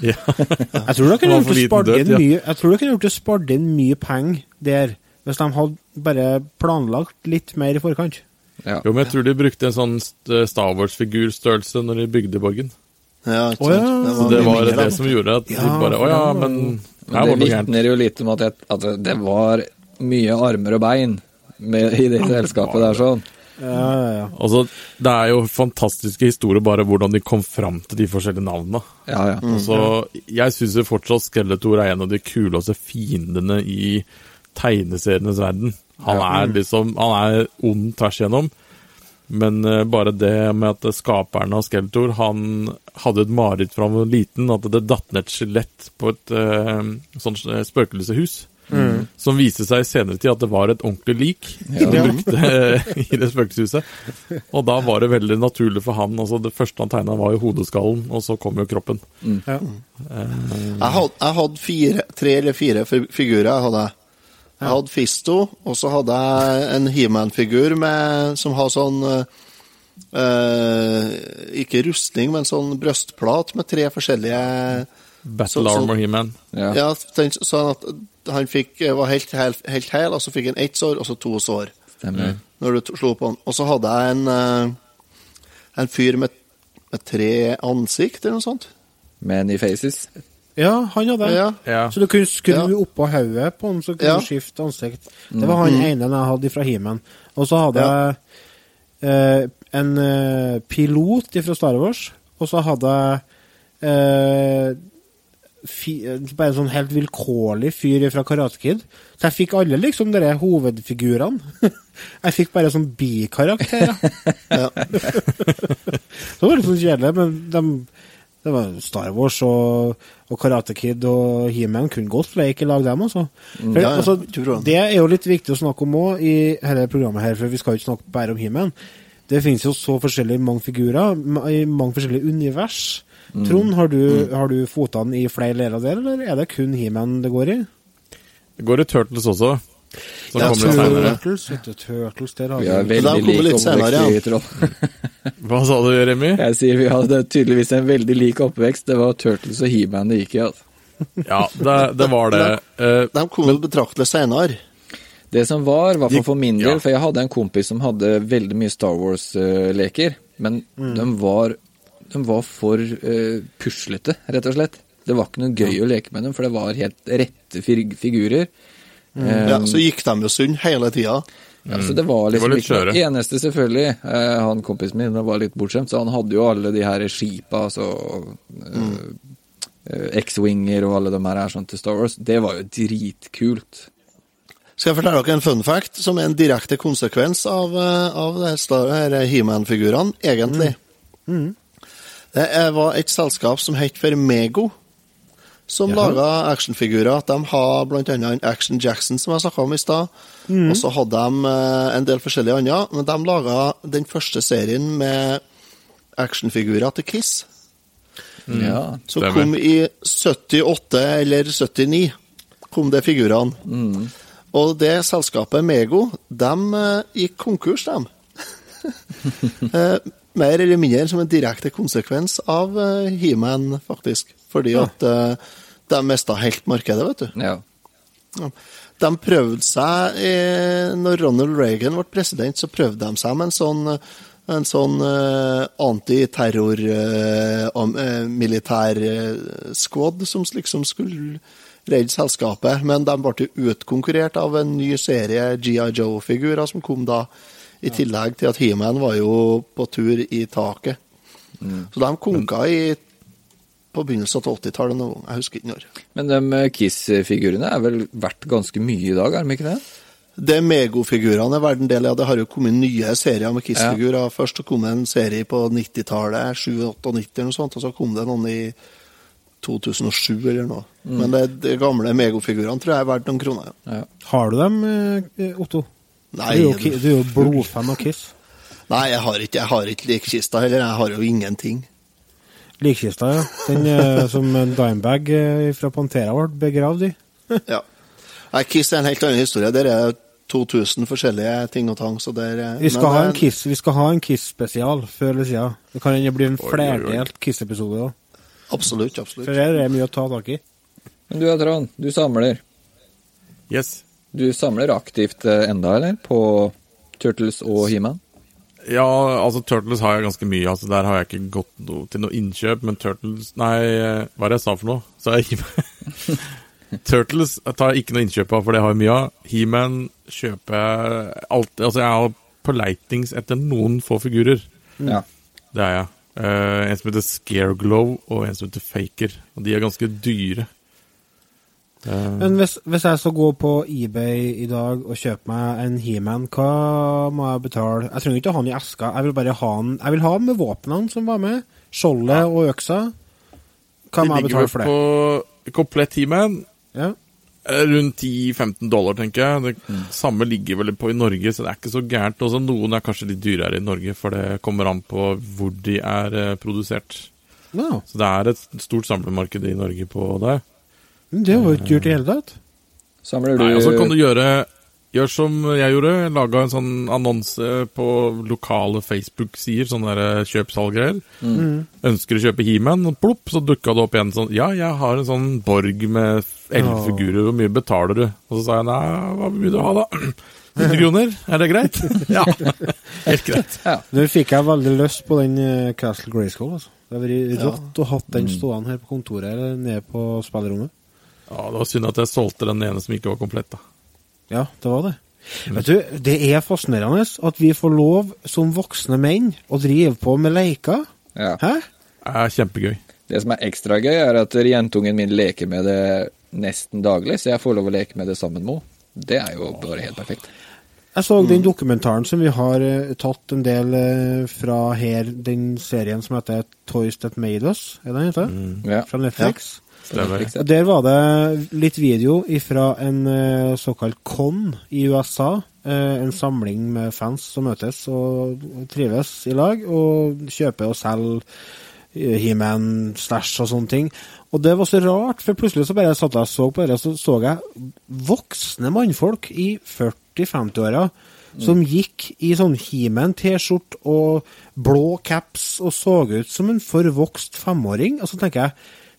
Ja. Jeg tror dere Det kunne for gjort det liten død, inn ja. gjort det spart inn mye penger der, hvis de hadde bare planlagt litt mer i forkant. Ja. Jo, men jeg tror de brukte en sånn Star Wars-figurstørrelse når de bygde borgen. Ja, oh, ja. sant. Så det var det som gjorde at de bare Å ja, men Men det vitner jo litt om at, jeg, at det var mye armer og bein med, i det selskapet der, sånn. Ja, ja, ja. Altså, det er jo fantastiske historier bare hvordan de kom fram til de forskjellige navnene. Ja, ja. Så jeg syns fortsatt Skeletor er en av de kuleste fiendene i tegneserienes verden. Han er liksom Han er ond tvers igjennom. Men eh, bare det med at skaperen av Skeletor Han hadde et mareritt fra han var liten, at det datt ned et skjelett på et uh, sånt spøkelseshus. Mm. Som viste seg i senere tid at det var et ordentlig lik Ja. de brukte eh, i det spøkelseshuset. Og da var det veldig naturlig for han. altså Det første han tegna, var jo hodeskallen, og så kom jo kroppen. ja. Jeg hadde, jeg hadde fire, tre eller fire figurer. Jeg hadde, jeg hadde Fisto, og så hadde jeg en He-Man-figur som har sånn eh, eh, Ikke rustning, men sånn brystplat med tre forskjellige Battle Så- så- Armor He-Man. ja. Ja, den, sånn at han fikk, var helt, helt, helt hel, og så fikk han ett sår, og så to sår. Stemmer. Når du slo på han. Og så hadde jeg en, eh, en fyr med, med tre ansikt, eller noe sånt. Many faces. Ja, han hadde det. Ja. Ja. Så du kunne skru Ja. oppå hodet på han, så kunne Ja. du skifte ansikt. Det var han ene jeg hadde fra Himen. Og så hadde jeg eh, en eh, pilot fra Star Wars, og så hadde jeg eh, fi, bare en sånn helt vilkårlig fyr fra Karate Kid. Så jeg fikk alle liksom de hovedfigurene. jeg fikk bare sånn bikarakterer. Ja. Det var litt sånn kjedelig, men de, det var Star Wars og, og Karate Kid og He-Man kunne godt leke i lag, dem, altså. For, Mm, ja, ja, altså. Det er jo litt viktig å snakke om òg i dette programmet, her, for vi skal jo ikke snakke bare om He-Man. Det finnes jo så forskjellige mange figurer i mange forskjellige univers. Mm. Trond, har du, har du fotene i flere leirer der, eller er det kun He-Man det går i? Det går i Turtles også. Som Ja. Turtles, Turtles, der har Vi er veldig lik oppvekst ja. Troll. Hva sa du, Remi? Jeg sier vi hadde tydeligvis en veldig lik oppvekst. Det var Turtles og He-Man det gikk i. Altså. Ja, det, det var det. De, De kom vel betraktelig senere. Det som var, i hvert fall for min del, for jeg hadde en kompis som hadde veldig mye Star Wars-leker, men de, var, de var for uh, puslete, rett og slett. Det var ikke noe gøy å leke med dem, for det var helt rette fig Eh, Ja, så gikk de jo sund hele tida. Ja, så det var Det var liksom ikke det eneste, selvfølgelig. Eh, han kompisen min var litt bortskjemt, så han hadde jo alle de her skipa, altså mm. eh, X-winger og alle de her er sånn til Star Wars. Det var jo dritkult. Skal jeg fortelle dere en fun fact som er en direkte konsekvens av, eh, av det Star- her He-Man-figurene, egentlig. Det er- var et selskap som het for Mego, som laga actionfigurer. De har annet Action Jackson, som jeg snakka om i stad. Og så hadde de eh, en del forskjellige andre. Men de laga den første serien med actionfigurer til Kiss. Ja. Så kom i 78 eller 79 kom det figurene. Og det selskapet Mego, de eh, gikk konkurs, dem. Eh, Mer eller mindre som en direkte konsekvens av He-Man, faktisk. Fordi at eh, de mista helt markedet, vet du. ja. De prøvde seg Når Ronald Reagan ble president, så prøvde de seg med en sånn en sånn eh, antiterror eh, eh, som liksom skulle redde selskapet. Men de ble utkonkurrert av en ny serie GI Joe-figurer som kom da, i tillegg til at He-Man var jo på tur i taket. Så de konka i på begynnelsen av 80-tallet noen gang. Jeg husker ikke når. Men de eh, Kiss-figurene er vel verdt ganske mye i dag, er de ikke det? Det Mego-figurene er verdt en del av. Det har jo kommet nye serier med Kiss-figurer. Først så kom det en serie på 90-tallet, 97-98 eller noe sånt, og så kom det noen i 2007 eller noe. Men det, de gamle Mego-figurene tror jeg er verdt noen kroner. Ja. Ja. Har du dem, eh, Otto? Nei, du, er jo, du er jo blodfan av Kiss. nei, jeg har ikke, jeg har ikke likkista heller. Jeg har jo ingenting. Likkista, ja. Den eh, som en dimebag eh, fra Pantera ble begravd i. Ja. Nei, Kiss er en helt annen historie. Der er 2000 forskjellige ting og tang. Så der, eh, Vi skal men, ha eh, en Kiss Vi skal ha en Kiss-spesial før eller siden. Det kan hende det blir en flerdelt Kiss-episode òg. Absolutt, For absolutt. her er det mye å ta tak i. Men du Trond, du samler. yes. Du samler aktivt eh, enda, eller? På Turtles og He-Man? Ja, altså Turtles har jeg ganske mye. altså Der har jeg ikke gått no, til noe innkjøp, men Turtles Nei, hva er det jeg sa for noe? Så jeg Turtles tar jeg ikke noe innkjøp av, for det har jeg mye av. He-Man kjøper jeg alltid Altså, jeg er på leitings etter noen få figurer. Ja. Det er jeg. Uh, en som heter Scareglow, og en som heter Faker. Og de er ganske dyre. Eh, Men hvis, hvis jeg skal gå på eBay i dag og kjøpe meg en He-Man, hva må jeg betale? Jeg trenger ikke å ha den i eska, jeg vil bare ha den Jeg vil ha den med våpnene som var med. Skjoldet og øksa. Hva må jeg betale for det? De ligger på komplett He-Man. Ja. Eh, Rundt 10-15 dollar, tenker jeg. Det samme ligger vel på i Norge, så det er ikke så gærent. Også noen er kanskje litt dyrere i Norge, for det kommer an på hvor de er eh, produsert. Ja. Så det er et stort samlemarked i Norge på det. Men det var jo ikke dyrt i hele tatt. Samler du Nei, altså kan du gjøre Gjør som jeg gjorde. Laga en sånn annonse på lokale Facebook-sider. Sånne der eh, kjøp-salg-greier. Ønsker å kjøpe He-Man, og plopp, så dukka det opp igjen sånn Ja, jeg har en sånn borg med elleve figurer, hvor mye betaler du? Og så sa jeg nei, hva vil du ha da? 100 kroner, er det greit? ja, helt greit. Ja. Nå fikk jeg veldig lyst på den eh, Castle Grayskull, altså. Det har vært rått å ha den stående her på kontoret eller nede på spillerommet. Ja, Det var synd at jeg solgte den ene som ikke var komplett. da. Ja, det var det. Vet du, det er fascinerende at vi får lov som voksne menn å drive på med leker. Ja. Hæ? Det er kjempegøy. Det som er ekstra gøy, er at jentungen min leker med det nesten daglig, så jeg får lov å leke med det sammen med henne. Det er jo bare helt perfekt. Jeg så den dokumentaren som vi har eh, tatt en del eh, fra her, den serien som heter Toys That Made Us, er det den heter? Ja. Fra Netflix. Stemmer. Der var det litt video fra en eh, såkalt con i USA. eh, en samling med fans som møtes og trives i lag, og kjøper og selger eh, He-Man, Stæsj og sånne ting. Og det var så rart, for plutselig så bare satt jeg og så på det, så så jeg voksne mannfolk i 40-50-åra som gikk i sånn He-Man-T-skjorte og blå caps og så ut som en forvokst femåring. Og så tenker jeg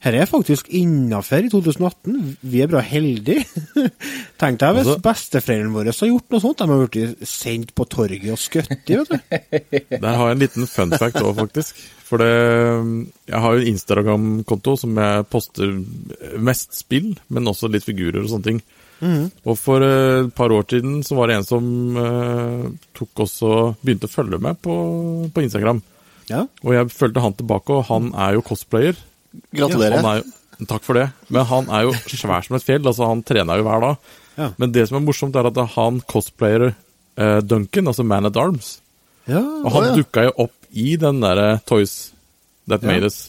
her er faktisk innafor i 2018. Vi er bra heldige. Tenk deg hvis Altså- besteforeldrene våre har gjort noe sånt. De har blitt sendt på torget og skutt i, vet du. Der har jeg en liten fun fact òg, faktisk. For det Jeg har jo en Instagram-konto som jeg poster mest spill, men også litt figurer og sånne ting. Og for eh, et par år siden så var det en som eh, tok også begynte å følge meg på, på Instagram. Ja. Og jeg fulgte han tilbake, og han er jo cosplayer. Gratulerer. Han er jo, takk for det. Men han er jo svær som et fjell. altså Han trener jo hver dag. Ja. Men det som er morsomt, er at han cosplayer eh, Duncan, altså Man at Arms. ja. Og han Å, ja. dukka jo opp i den derre Toys That Ja. Made Us.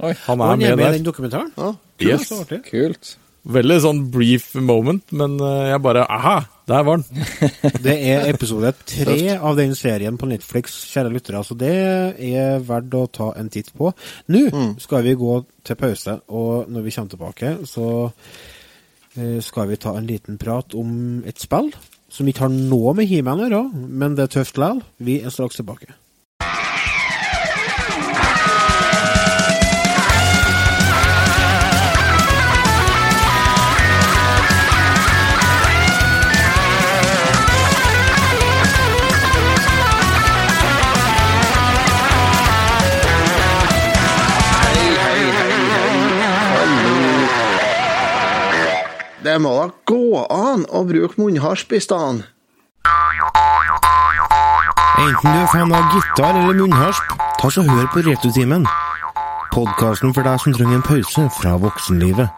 Oi, Han er han er med med i der. den dokumentaren. Ja. Yes. Kult. Veldig sånn brief moment, men eh, jeg bare Aha! Der var den. Det er episode tre av den serien på Netflix, kjære lyttere, så det er verdt å ta en titt på. Nå skal vi gå til pause, og når vi kommer tilbake, så eh, skal vi ta en liten prat om et spill som ikke har noe med He-Man å gjøre, men det er tøft likevel. Vi er straks tilbake. Det må da gå an å bruke munnharsp i stedet. Enten du er fan av gitar eller munnharsp, ta så hør på Retutimen. Podkasten for deg som trenger en pause fra voksenlivet.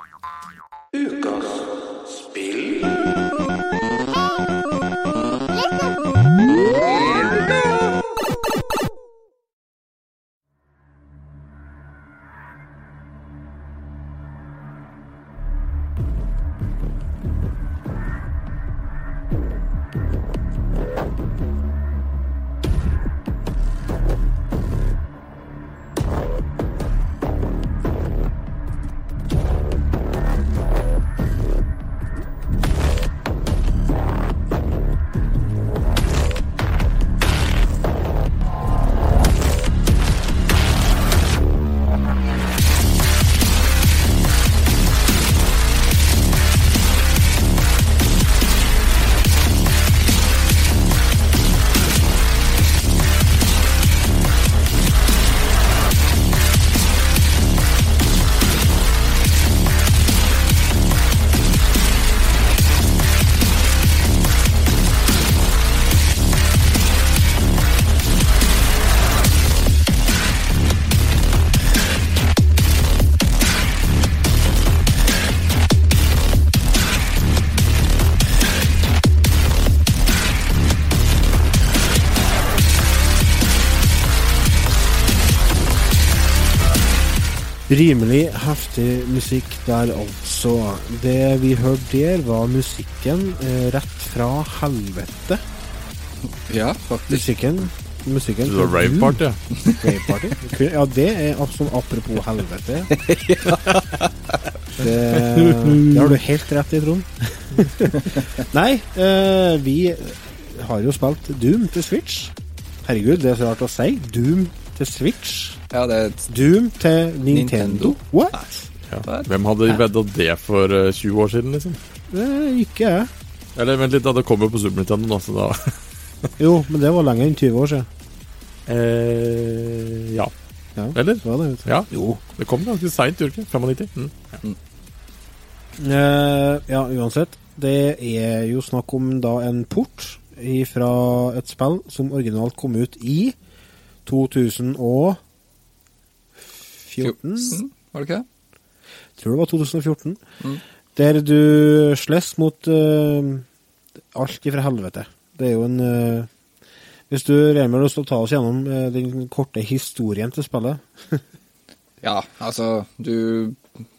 Rimelig heftig musikk der, altså. Det vi hørte der, var musikken eh, rett fra helvete. Ja, faktisk. Musikken musikken Du har rave party? Rave party. Ja, det er altså apropos helvete. Det, det har du helt rett i, Trond. Nei, eh, vi har jo spilt Doom til Switch. Herregud, det er så rart å si. Doom til Switch. Ja, det er et Doom til Nintendo? Nintendo? What? Ja. Hvem hadde vedda det for eh, 20 år siden, liksom? Det er ikke jeg. Eller vent litt, da, det kommer på Super Nintendo, da, så da Jo, men det var lenger enn 20 år siden. eh, Ja. Ja, Eller? det var det. Ja. Jo. Det kom ganske seint, gjorde det ikke? 95? Mm. Ja. Mm. Eh, ja, uansett. Det er jo snakk om da en port fra et spill som originalt kom ut i 2000 og 14. Mm. var det ikke det? Tror det var 2014. Mm. Der du slåss mot uh, alt ifra helvete. Det er jo en uh, Hvis du Remer, du skal ta oss gjennom uh, den korte historien til spillet. ja, altså Du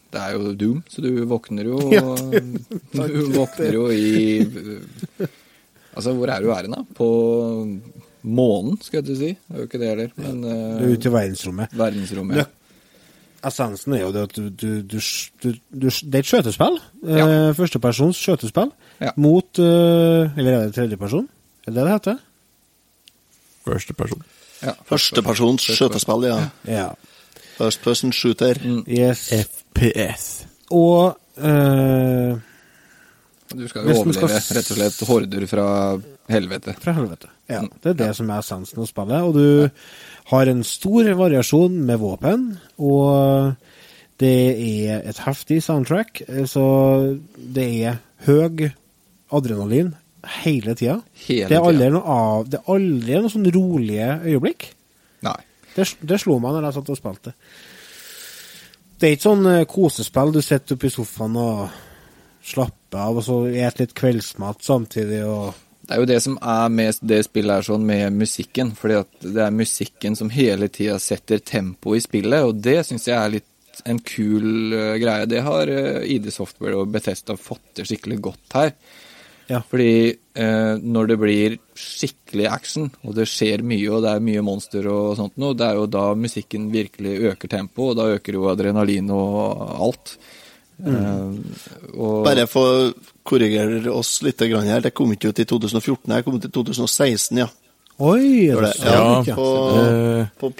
Det er jo Doom, så du våkner jo du, våkner jo i Altså, hvor er du æren, da? På månen, skal jeg til å si. Det er jo ikke det heller, men uh, Det er ute i verdensrommet. verdensrommet. Essensen er jo det at du, du, du, du, du Det er et skjøtespill. Ja. Eh, Førstepersons skjøtespill Ja. mot eh, Eller er det tredjeperson? Er det det det heter? Førsteperson. Ja, Førstepersons skjøtespill, ja. Ja. First person shooter. Yes. FPS. Og eh, Du skal jo overleve skal rett og slett horder fra helvete. Fra helvete. Ja, det er det som er essensen av spillet. Og du har en stor variasjon med våpen, og det er et heftig soundtrack, så det er høy adrenalin hele tida. Det er aldri noe av Det er aldri noe sånn rolige øyeblikk. Nei. Det, det slo meg når jeg satt og spilte. Det er ikke sånn eh, kosespill du sitter oppe i sofaen og slapper av, og så et litt kveldsmat samtidig og Det er jo det som er med det spillet her sånn med musikken. Fordi at det er musikken som hele tida setter tempo i spillet, og det syns jeg er litt en kul eh, greie. Det har eh, ID Software og Bethesda fått til skikkelig godt her. Ja. Fordi eh, når det blir skikkelig action, og det skjer mye, og det er mye monster og sånt noe, det er jo da musikken virkelig øker tempo, og da øker jo adrenalin og alt. Eh, og Bare for å korrigere oss litt her, det kom ikke ut i 2014, det kom ut i 2016, ja. Oi! Er det det? så Ja. På, Eh, på,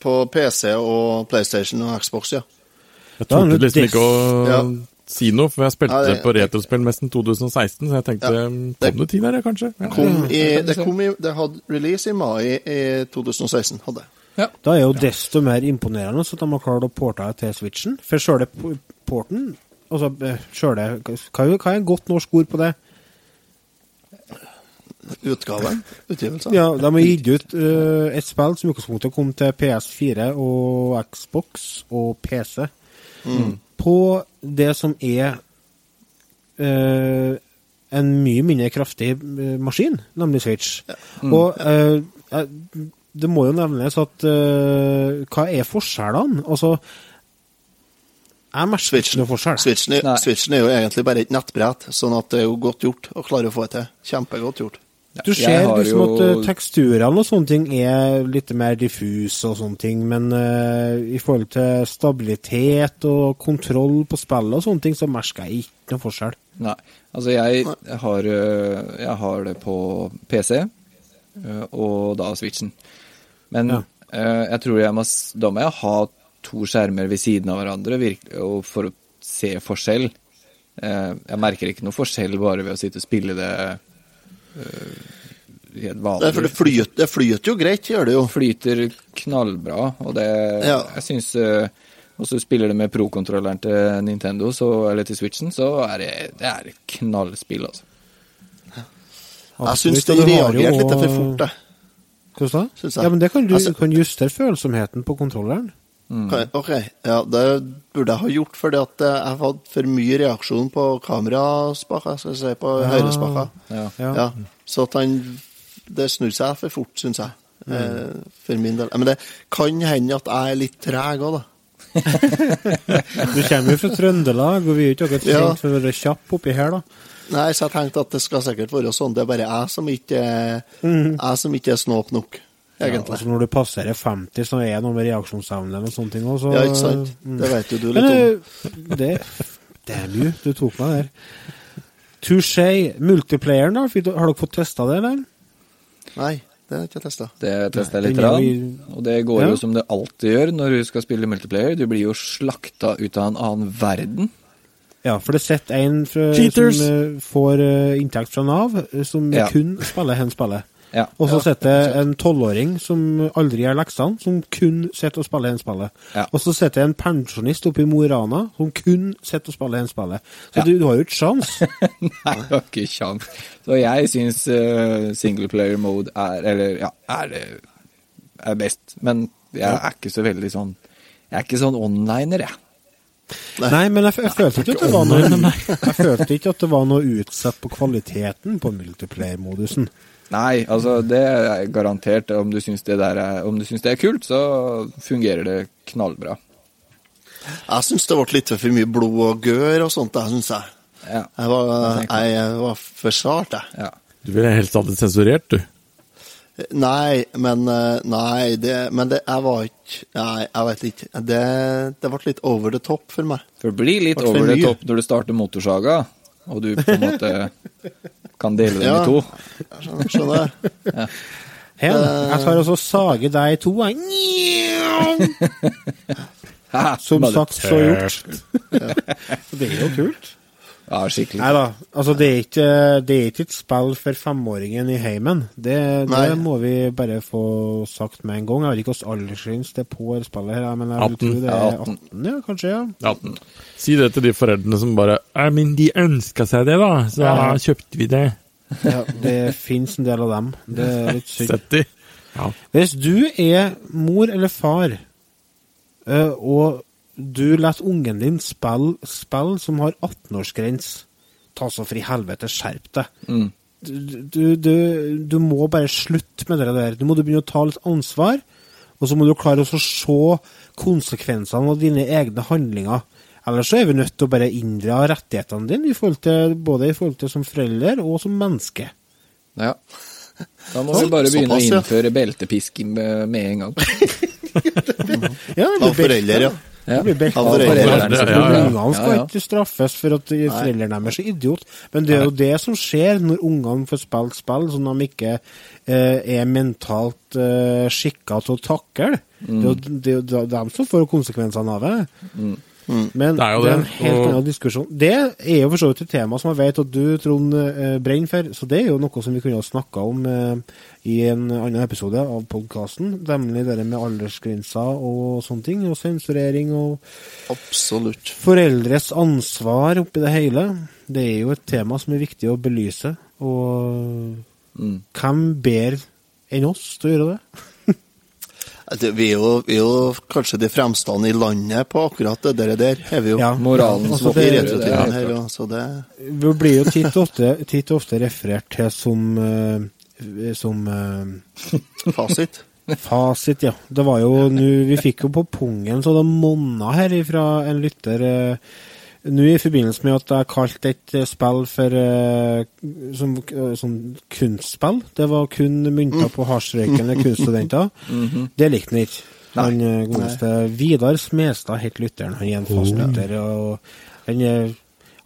på PC og PlayStation og Xbox, ja. Jeg torde liksom ikke å Ja. si noe, for jeg spilte Ja, det- på retrospillmessen 2016, så jeg tenkte Ja. Kom det tidligere, kanskje? Ja. Kom i, det, kom i, det hadde release i mai i 2016, hadde jeg. Da er jo desto mer imponerende at de har klart å porte det til Switchen. For sjøle p- porten Altså, eh, sjøle hva, er- hva er et godt norsk ord på det? Utgaven, utgivelsen. Ja, De har gitt ut uh, et spill som i utgangspunktet kom til PS4 og Xbox og PC. På det som er uh, en mye mindre kraftig maskin, nemlig Switch. Og eh, eh, det må jo nevnes at Hva er forskjellene? Altså Jeg merker ikke Switchen, noe forskjell. Switchen, er, Switchen er jo egentlig bare et nettbrett, sånn at det er jo godt gjort å klare å få det til. Kjempegodt gjort. Du ser liksom at eh, jo- teksturene og sånne ting er litt mer diffuse og sånne ting, men uh, i forhold til stabilitet og kontroll på spillet og sånne ting, så merker jeg ikke noen forskjell. Nei. Altså, jeg, jeg, har, øh, jeg har det på PC, og da Switchen. Men Ja. uh, jeg tror jeg må, da må jeg ha to skjermer ved siden av hverandre og for å se forskjell. Eh, Jeg merker ikke noe forskjell bare ved å sitte og spille det helt vanlig. Det er for det flyter, det flyter jo greit, gjør det jo. flyter knallbra, og det Ja. Jeg syns Og så spiller det med pro-kontrolleren til Nintendo, så, eller til Switchen, så er det, det er et knallspill, altså. Jeg syns det reagerte litt for fort, det. Hvordan da? Synes. Ja, men det kan du Altså- kan justere følsomheten på kontrolleren. Ok, Ok, ja, det burde jeg ha gjort, fordi at eh, jeg hadde for mye reaksjon på kameraspaker, skal jeg si, på Ja. høyrespaker. Ja. Ja. Ja, så at han Det snudde seg for fort, syns jeg. Eh, for min del. Men det kan hende at jeg er litt treg òg, da. Du kommer jo fra Trøndelag, og vi er jo ikke akkurat Ja. kjent for å være kjappe oppi her, da. Nei, så jeg tenkte at det skal sikkert være sånn. Det er bare jeg som ikke mm. jeg som ikke er snåp nok, egentlig. Altså Når du passerer 50, så er det noe med reaksjonsevnen og sånne ting òg, så Ja, ikke sant? Det vet jo du litt Men om. eh, det Damn you, du tok meg der. Touché. Multiplayeren, da? Har dere fått testa det, eller? Nei, det har jeg ikke testa. Det testa jeg litt, er rann, og det går Ja. jo som det alltid gjør når du skal spille multiplayer. Du blir jo slakta ut av en annen verden. Ja, for det sitter en fra, som eh, får eh, inntekt fra Nav, som Ja. kun spiller hen spillet. Ja. Og så sitter det en tolvåring som aldri gjør leksene, som kun sitter og spiller enspillet. spillet. Ja. Og så sitter en pensjonist oppe i Mo i Rana som kun sitter og spiller enspillet. spillet. Så Ja. du, du har jo ikke sjans. Nei, jeg har ikke sjans. Så jeg syns uh, singleplayer mode er Eller, ja, er, eh, er best. Men jeg er ikke så veldig sånn Jeg er ikke sånn onliner, jeg. Nei, men jeg, jeg følte ikke at det var noe Jeg følte ikke at det var noe utsatt på kvaliteten på multiplayer-modusen. Nei, altså det er garantert. Om du syns det, er, om du syns det er kult, så fungerer det knallbra. Jeg syns det ble litt for mye blod og gørr og sånt, det syns jeg. Ja. Jeg var, jeg. jeg var for sart, jeg. ja. Du ville helst hatt det sensurert, du. Nei, men eh, Nei, det, men det Jeg var ikke Nei, jeg vet ikke. Det, det ble litt over the top for meg. For det blir litt over the top når du starter motorsaga, og du på en måte kan dele den Ja. i to. Jeg skjønner- ja. Hen, jeg tar og sage sager deg i to. Som sagt, så gjort. Det er jo kult. Ja, skikkelig. Nei da. Altså, det er, ikke, det er ikke et spill for femåringen i heimen. Det, det må vi bare få sagt med en gang. Jeg vet ikke hvilken aldersgrense det er på det spillet her, men jeg vil 18. tro det er 18. 18, ja, kanskje. ja. 18. Si det til de foreldrene som bare «Ja, Men de ønska seg det, da, så Ja. kjøpte vi det. ja det fins en del av dem. Det er litt de. Ja. Hvis du er mor eller far, eh, og du lar ungen din spille spill som har 18-årsgrense, ta så for i helvete, skjerp deg. Mm. Du, du, du, du må bare slutte med det der. Du må begynne å ta litt ansvar, og så må du klare å se konsekvensene av dine egne handlinger. Ellers så er vi nødt til å bare inndra rettighetene dine, i forhold til, både i forhold til som forelder og som menneske. Ja. Da må Så- vi bare begynne å innføre ja. beltepisking med, med en gang. Ja, det Av blir foreldre, ja. Blir Av foreldrene. Ungene skal ikke straffes for at foreldrene deres er idiot. Men det er jo det som skjer når ungene får spilt spill som de ikke eh, er mentalt eh, skikka til å takle. Det er jo det er jo dem som får konsekvensene av det. Men Det det er er, jo det, en helt og- annen diskusjon. Det er jo for så vidt et tema som jeg vet at du, Trond, eh, brenner for. Så det er jo noe som vi kunne ha snakka om eh, i en annen episode av podkasten. Nemlig det med aldersgrenser og sånne ting. Og sensurering og Absolutt. foreldres ansvar oppi det hele. Det er jo et tema som er viktig å belyse. Og Mm. hvem bedre enn oss til å gjøre det? Det, vi, er jo, vi er jo kanskje de fremste i landet på akkurat det der. der er vi jo. Ja, moralen altså, det- det- det- her, så det Vi blir jo titt og ofte, titt og ofte referert til som, eh, som eh, fasit. fasit, ja. Det var jo nå Vi fikk jo på pungen så det monna her ifra en lytter eh, nå i forbindelse med at jeg kalte et eh, spill for uh, som, uh, som kunstspill. Det var kun mynta på hasjrøykende kunststudenter. Det likte han ikke. Han godeste Vidar Smestad het lytteren. Han er en fast lytter. og han er,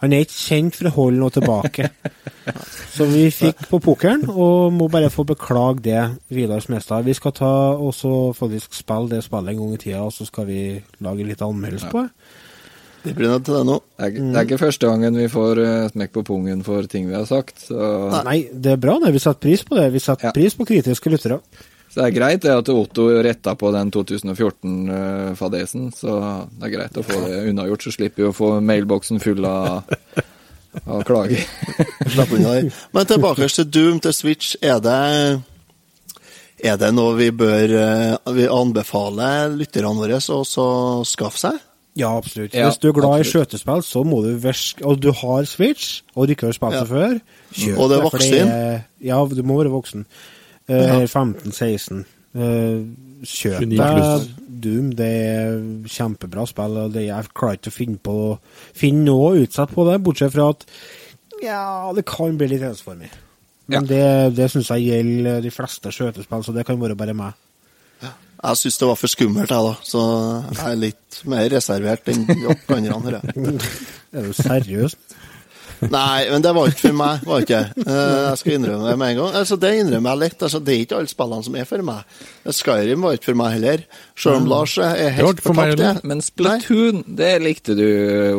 han er ikke kjent for å holde noe tilbake. Så vi fikk på pokeren, og må bare få beklage det, Vidar Smestad. Vi skal ta også faktisk spille det spillet en gang i tida, og så skal vi lage litt anmeldelse på det. Vi blir nødt til det nå. Det er, ikke- det er ikke første gangen vi får eh, smekk på pungen for ting vi har sagt. Så, Nei, det er bra det. Vi setter pris på det. Vi setter Ja. pris på kritiske lyttere. så det er greit det at Otto retta på den 2014-fadesen. Så det er greit å få det unnagjort, så slipper vi å få mailboksen full av, av klager. Slapp unna der. Men tilbake til Doom til Switch. Er det, er det noe vi bør eh, vi anbefale lytterne våre å skaffe seg? Ja, absolutt. Ja, Hvis du er glad i skjøtespill, så må du virke Og du har Switch, og du ikke har spilt Ja. det før, kjøp Og det er voksen? Det, Ja, du må være voksen. Ja. 15-16. Uh, kjøp deg. Doom. Det er kjempebra spill. og det, Jeg klarer ikke å finne på finne noe utsatt på det, bortsett fra at ja, det kan bli litt ensformig. Men det, det syns jeg gjelder de fleste skjøtespill, så det kan være bare meg. Jeg syns det var for skummelt, jeg, da. Så jeg er litt mer reservert enn dere andre. Er du seriøs? Nei, men det var ikke for meg. var ikke. Eh, Jeg skal innrømme det med en gang. Altså, Det innrømmer jeg lett. Altså, det er ikke alle spillene som er for meg. Skyrim var ikke for meg heller. Selv om Lars er helt fortapt. det. Men Splatoon, det likte du,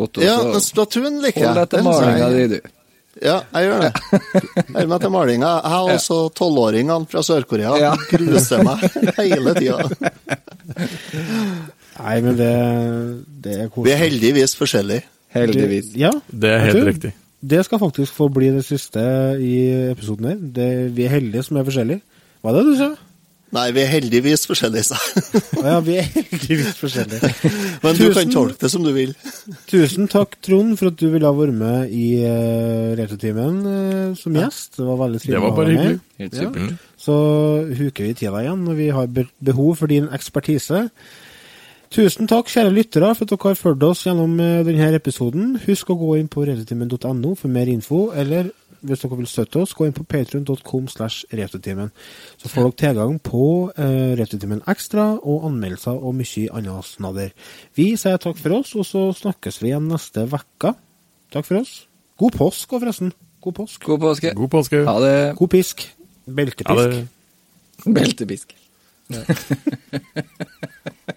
Otto. Ja, men Splatoon liker jeg. Hold deg til malinga di, du. Ja, jeg gjør det. Jeg er meg til malinga. Jeg har også tolvåringene fra Sør-Korea. Ja. Gruser meg hele tida. Nei, men det, det er Vi er heldigvis forskjellige. Heldigvis. Ja, Det er helt riktig. Det skal faktisk få bli det siste i episoden her. Det, vi er heldige som er forskjellige. Hva er det du sa? Nei, vi er heldigvis forskjellige, sa jeg. Ja, vi er heldigvis forskjellige. Men du kan tolke det som du vil. Tusen takk, Trond, for at du ville ha vært med i uh, Retrotimen uh, som gjest. Det var veldig trivelig Det å var ha bare deg med. hyggelig. Helt Ja. supert. Så huker vi tida igjen når vi har behov for din ekspertise. Tusen takk, kjære lyttere, for at dere har fulgt oss gjennom eh, denne episoden. Husk å gå inn på retrotimen.no for mer info, eller hvis dere vil støtte oss, gå inn på patreon.com slash retutimen. Så får dere tilgang på uh, Retutimen Ekstra og anmeldelser og mye annet snadder. Vi sier takk for oss, og så snakkes vi igjen neste uke. Takk for oss. God påsk òg, forresten. God påsk. God påske. God påske. Ha det. God pisk. Ha Beltepisk. det. Beltepisk.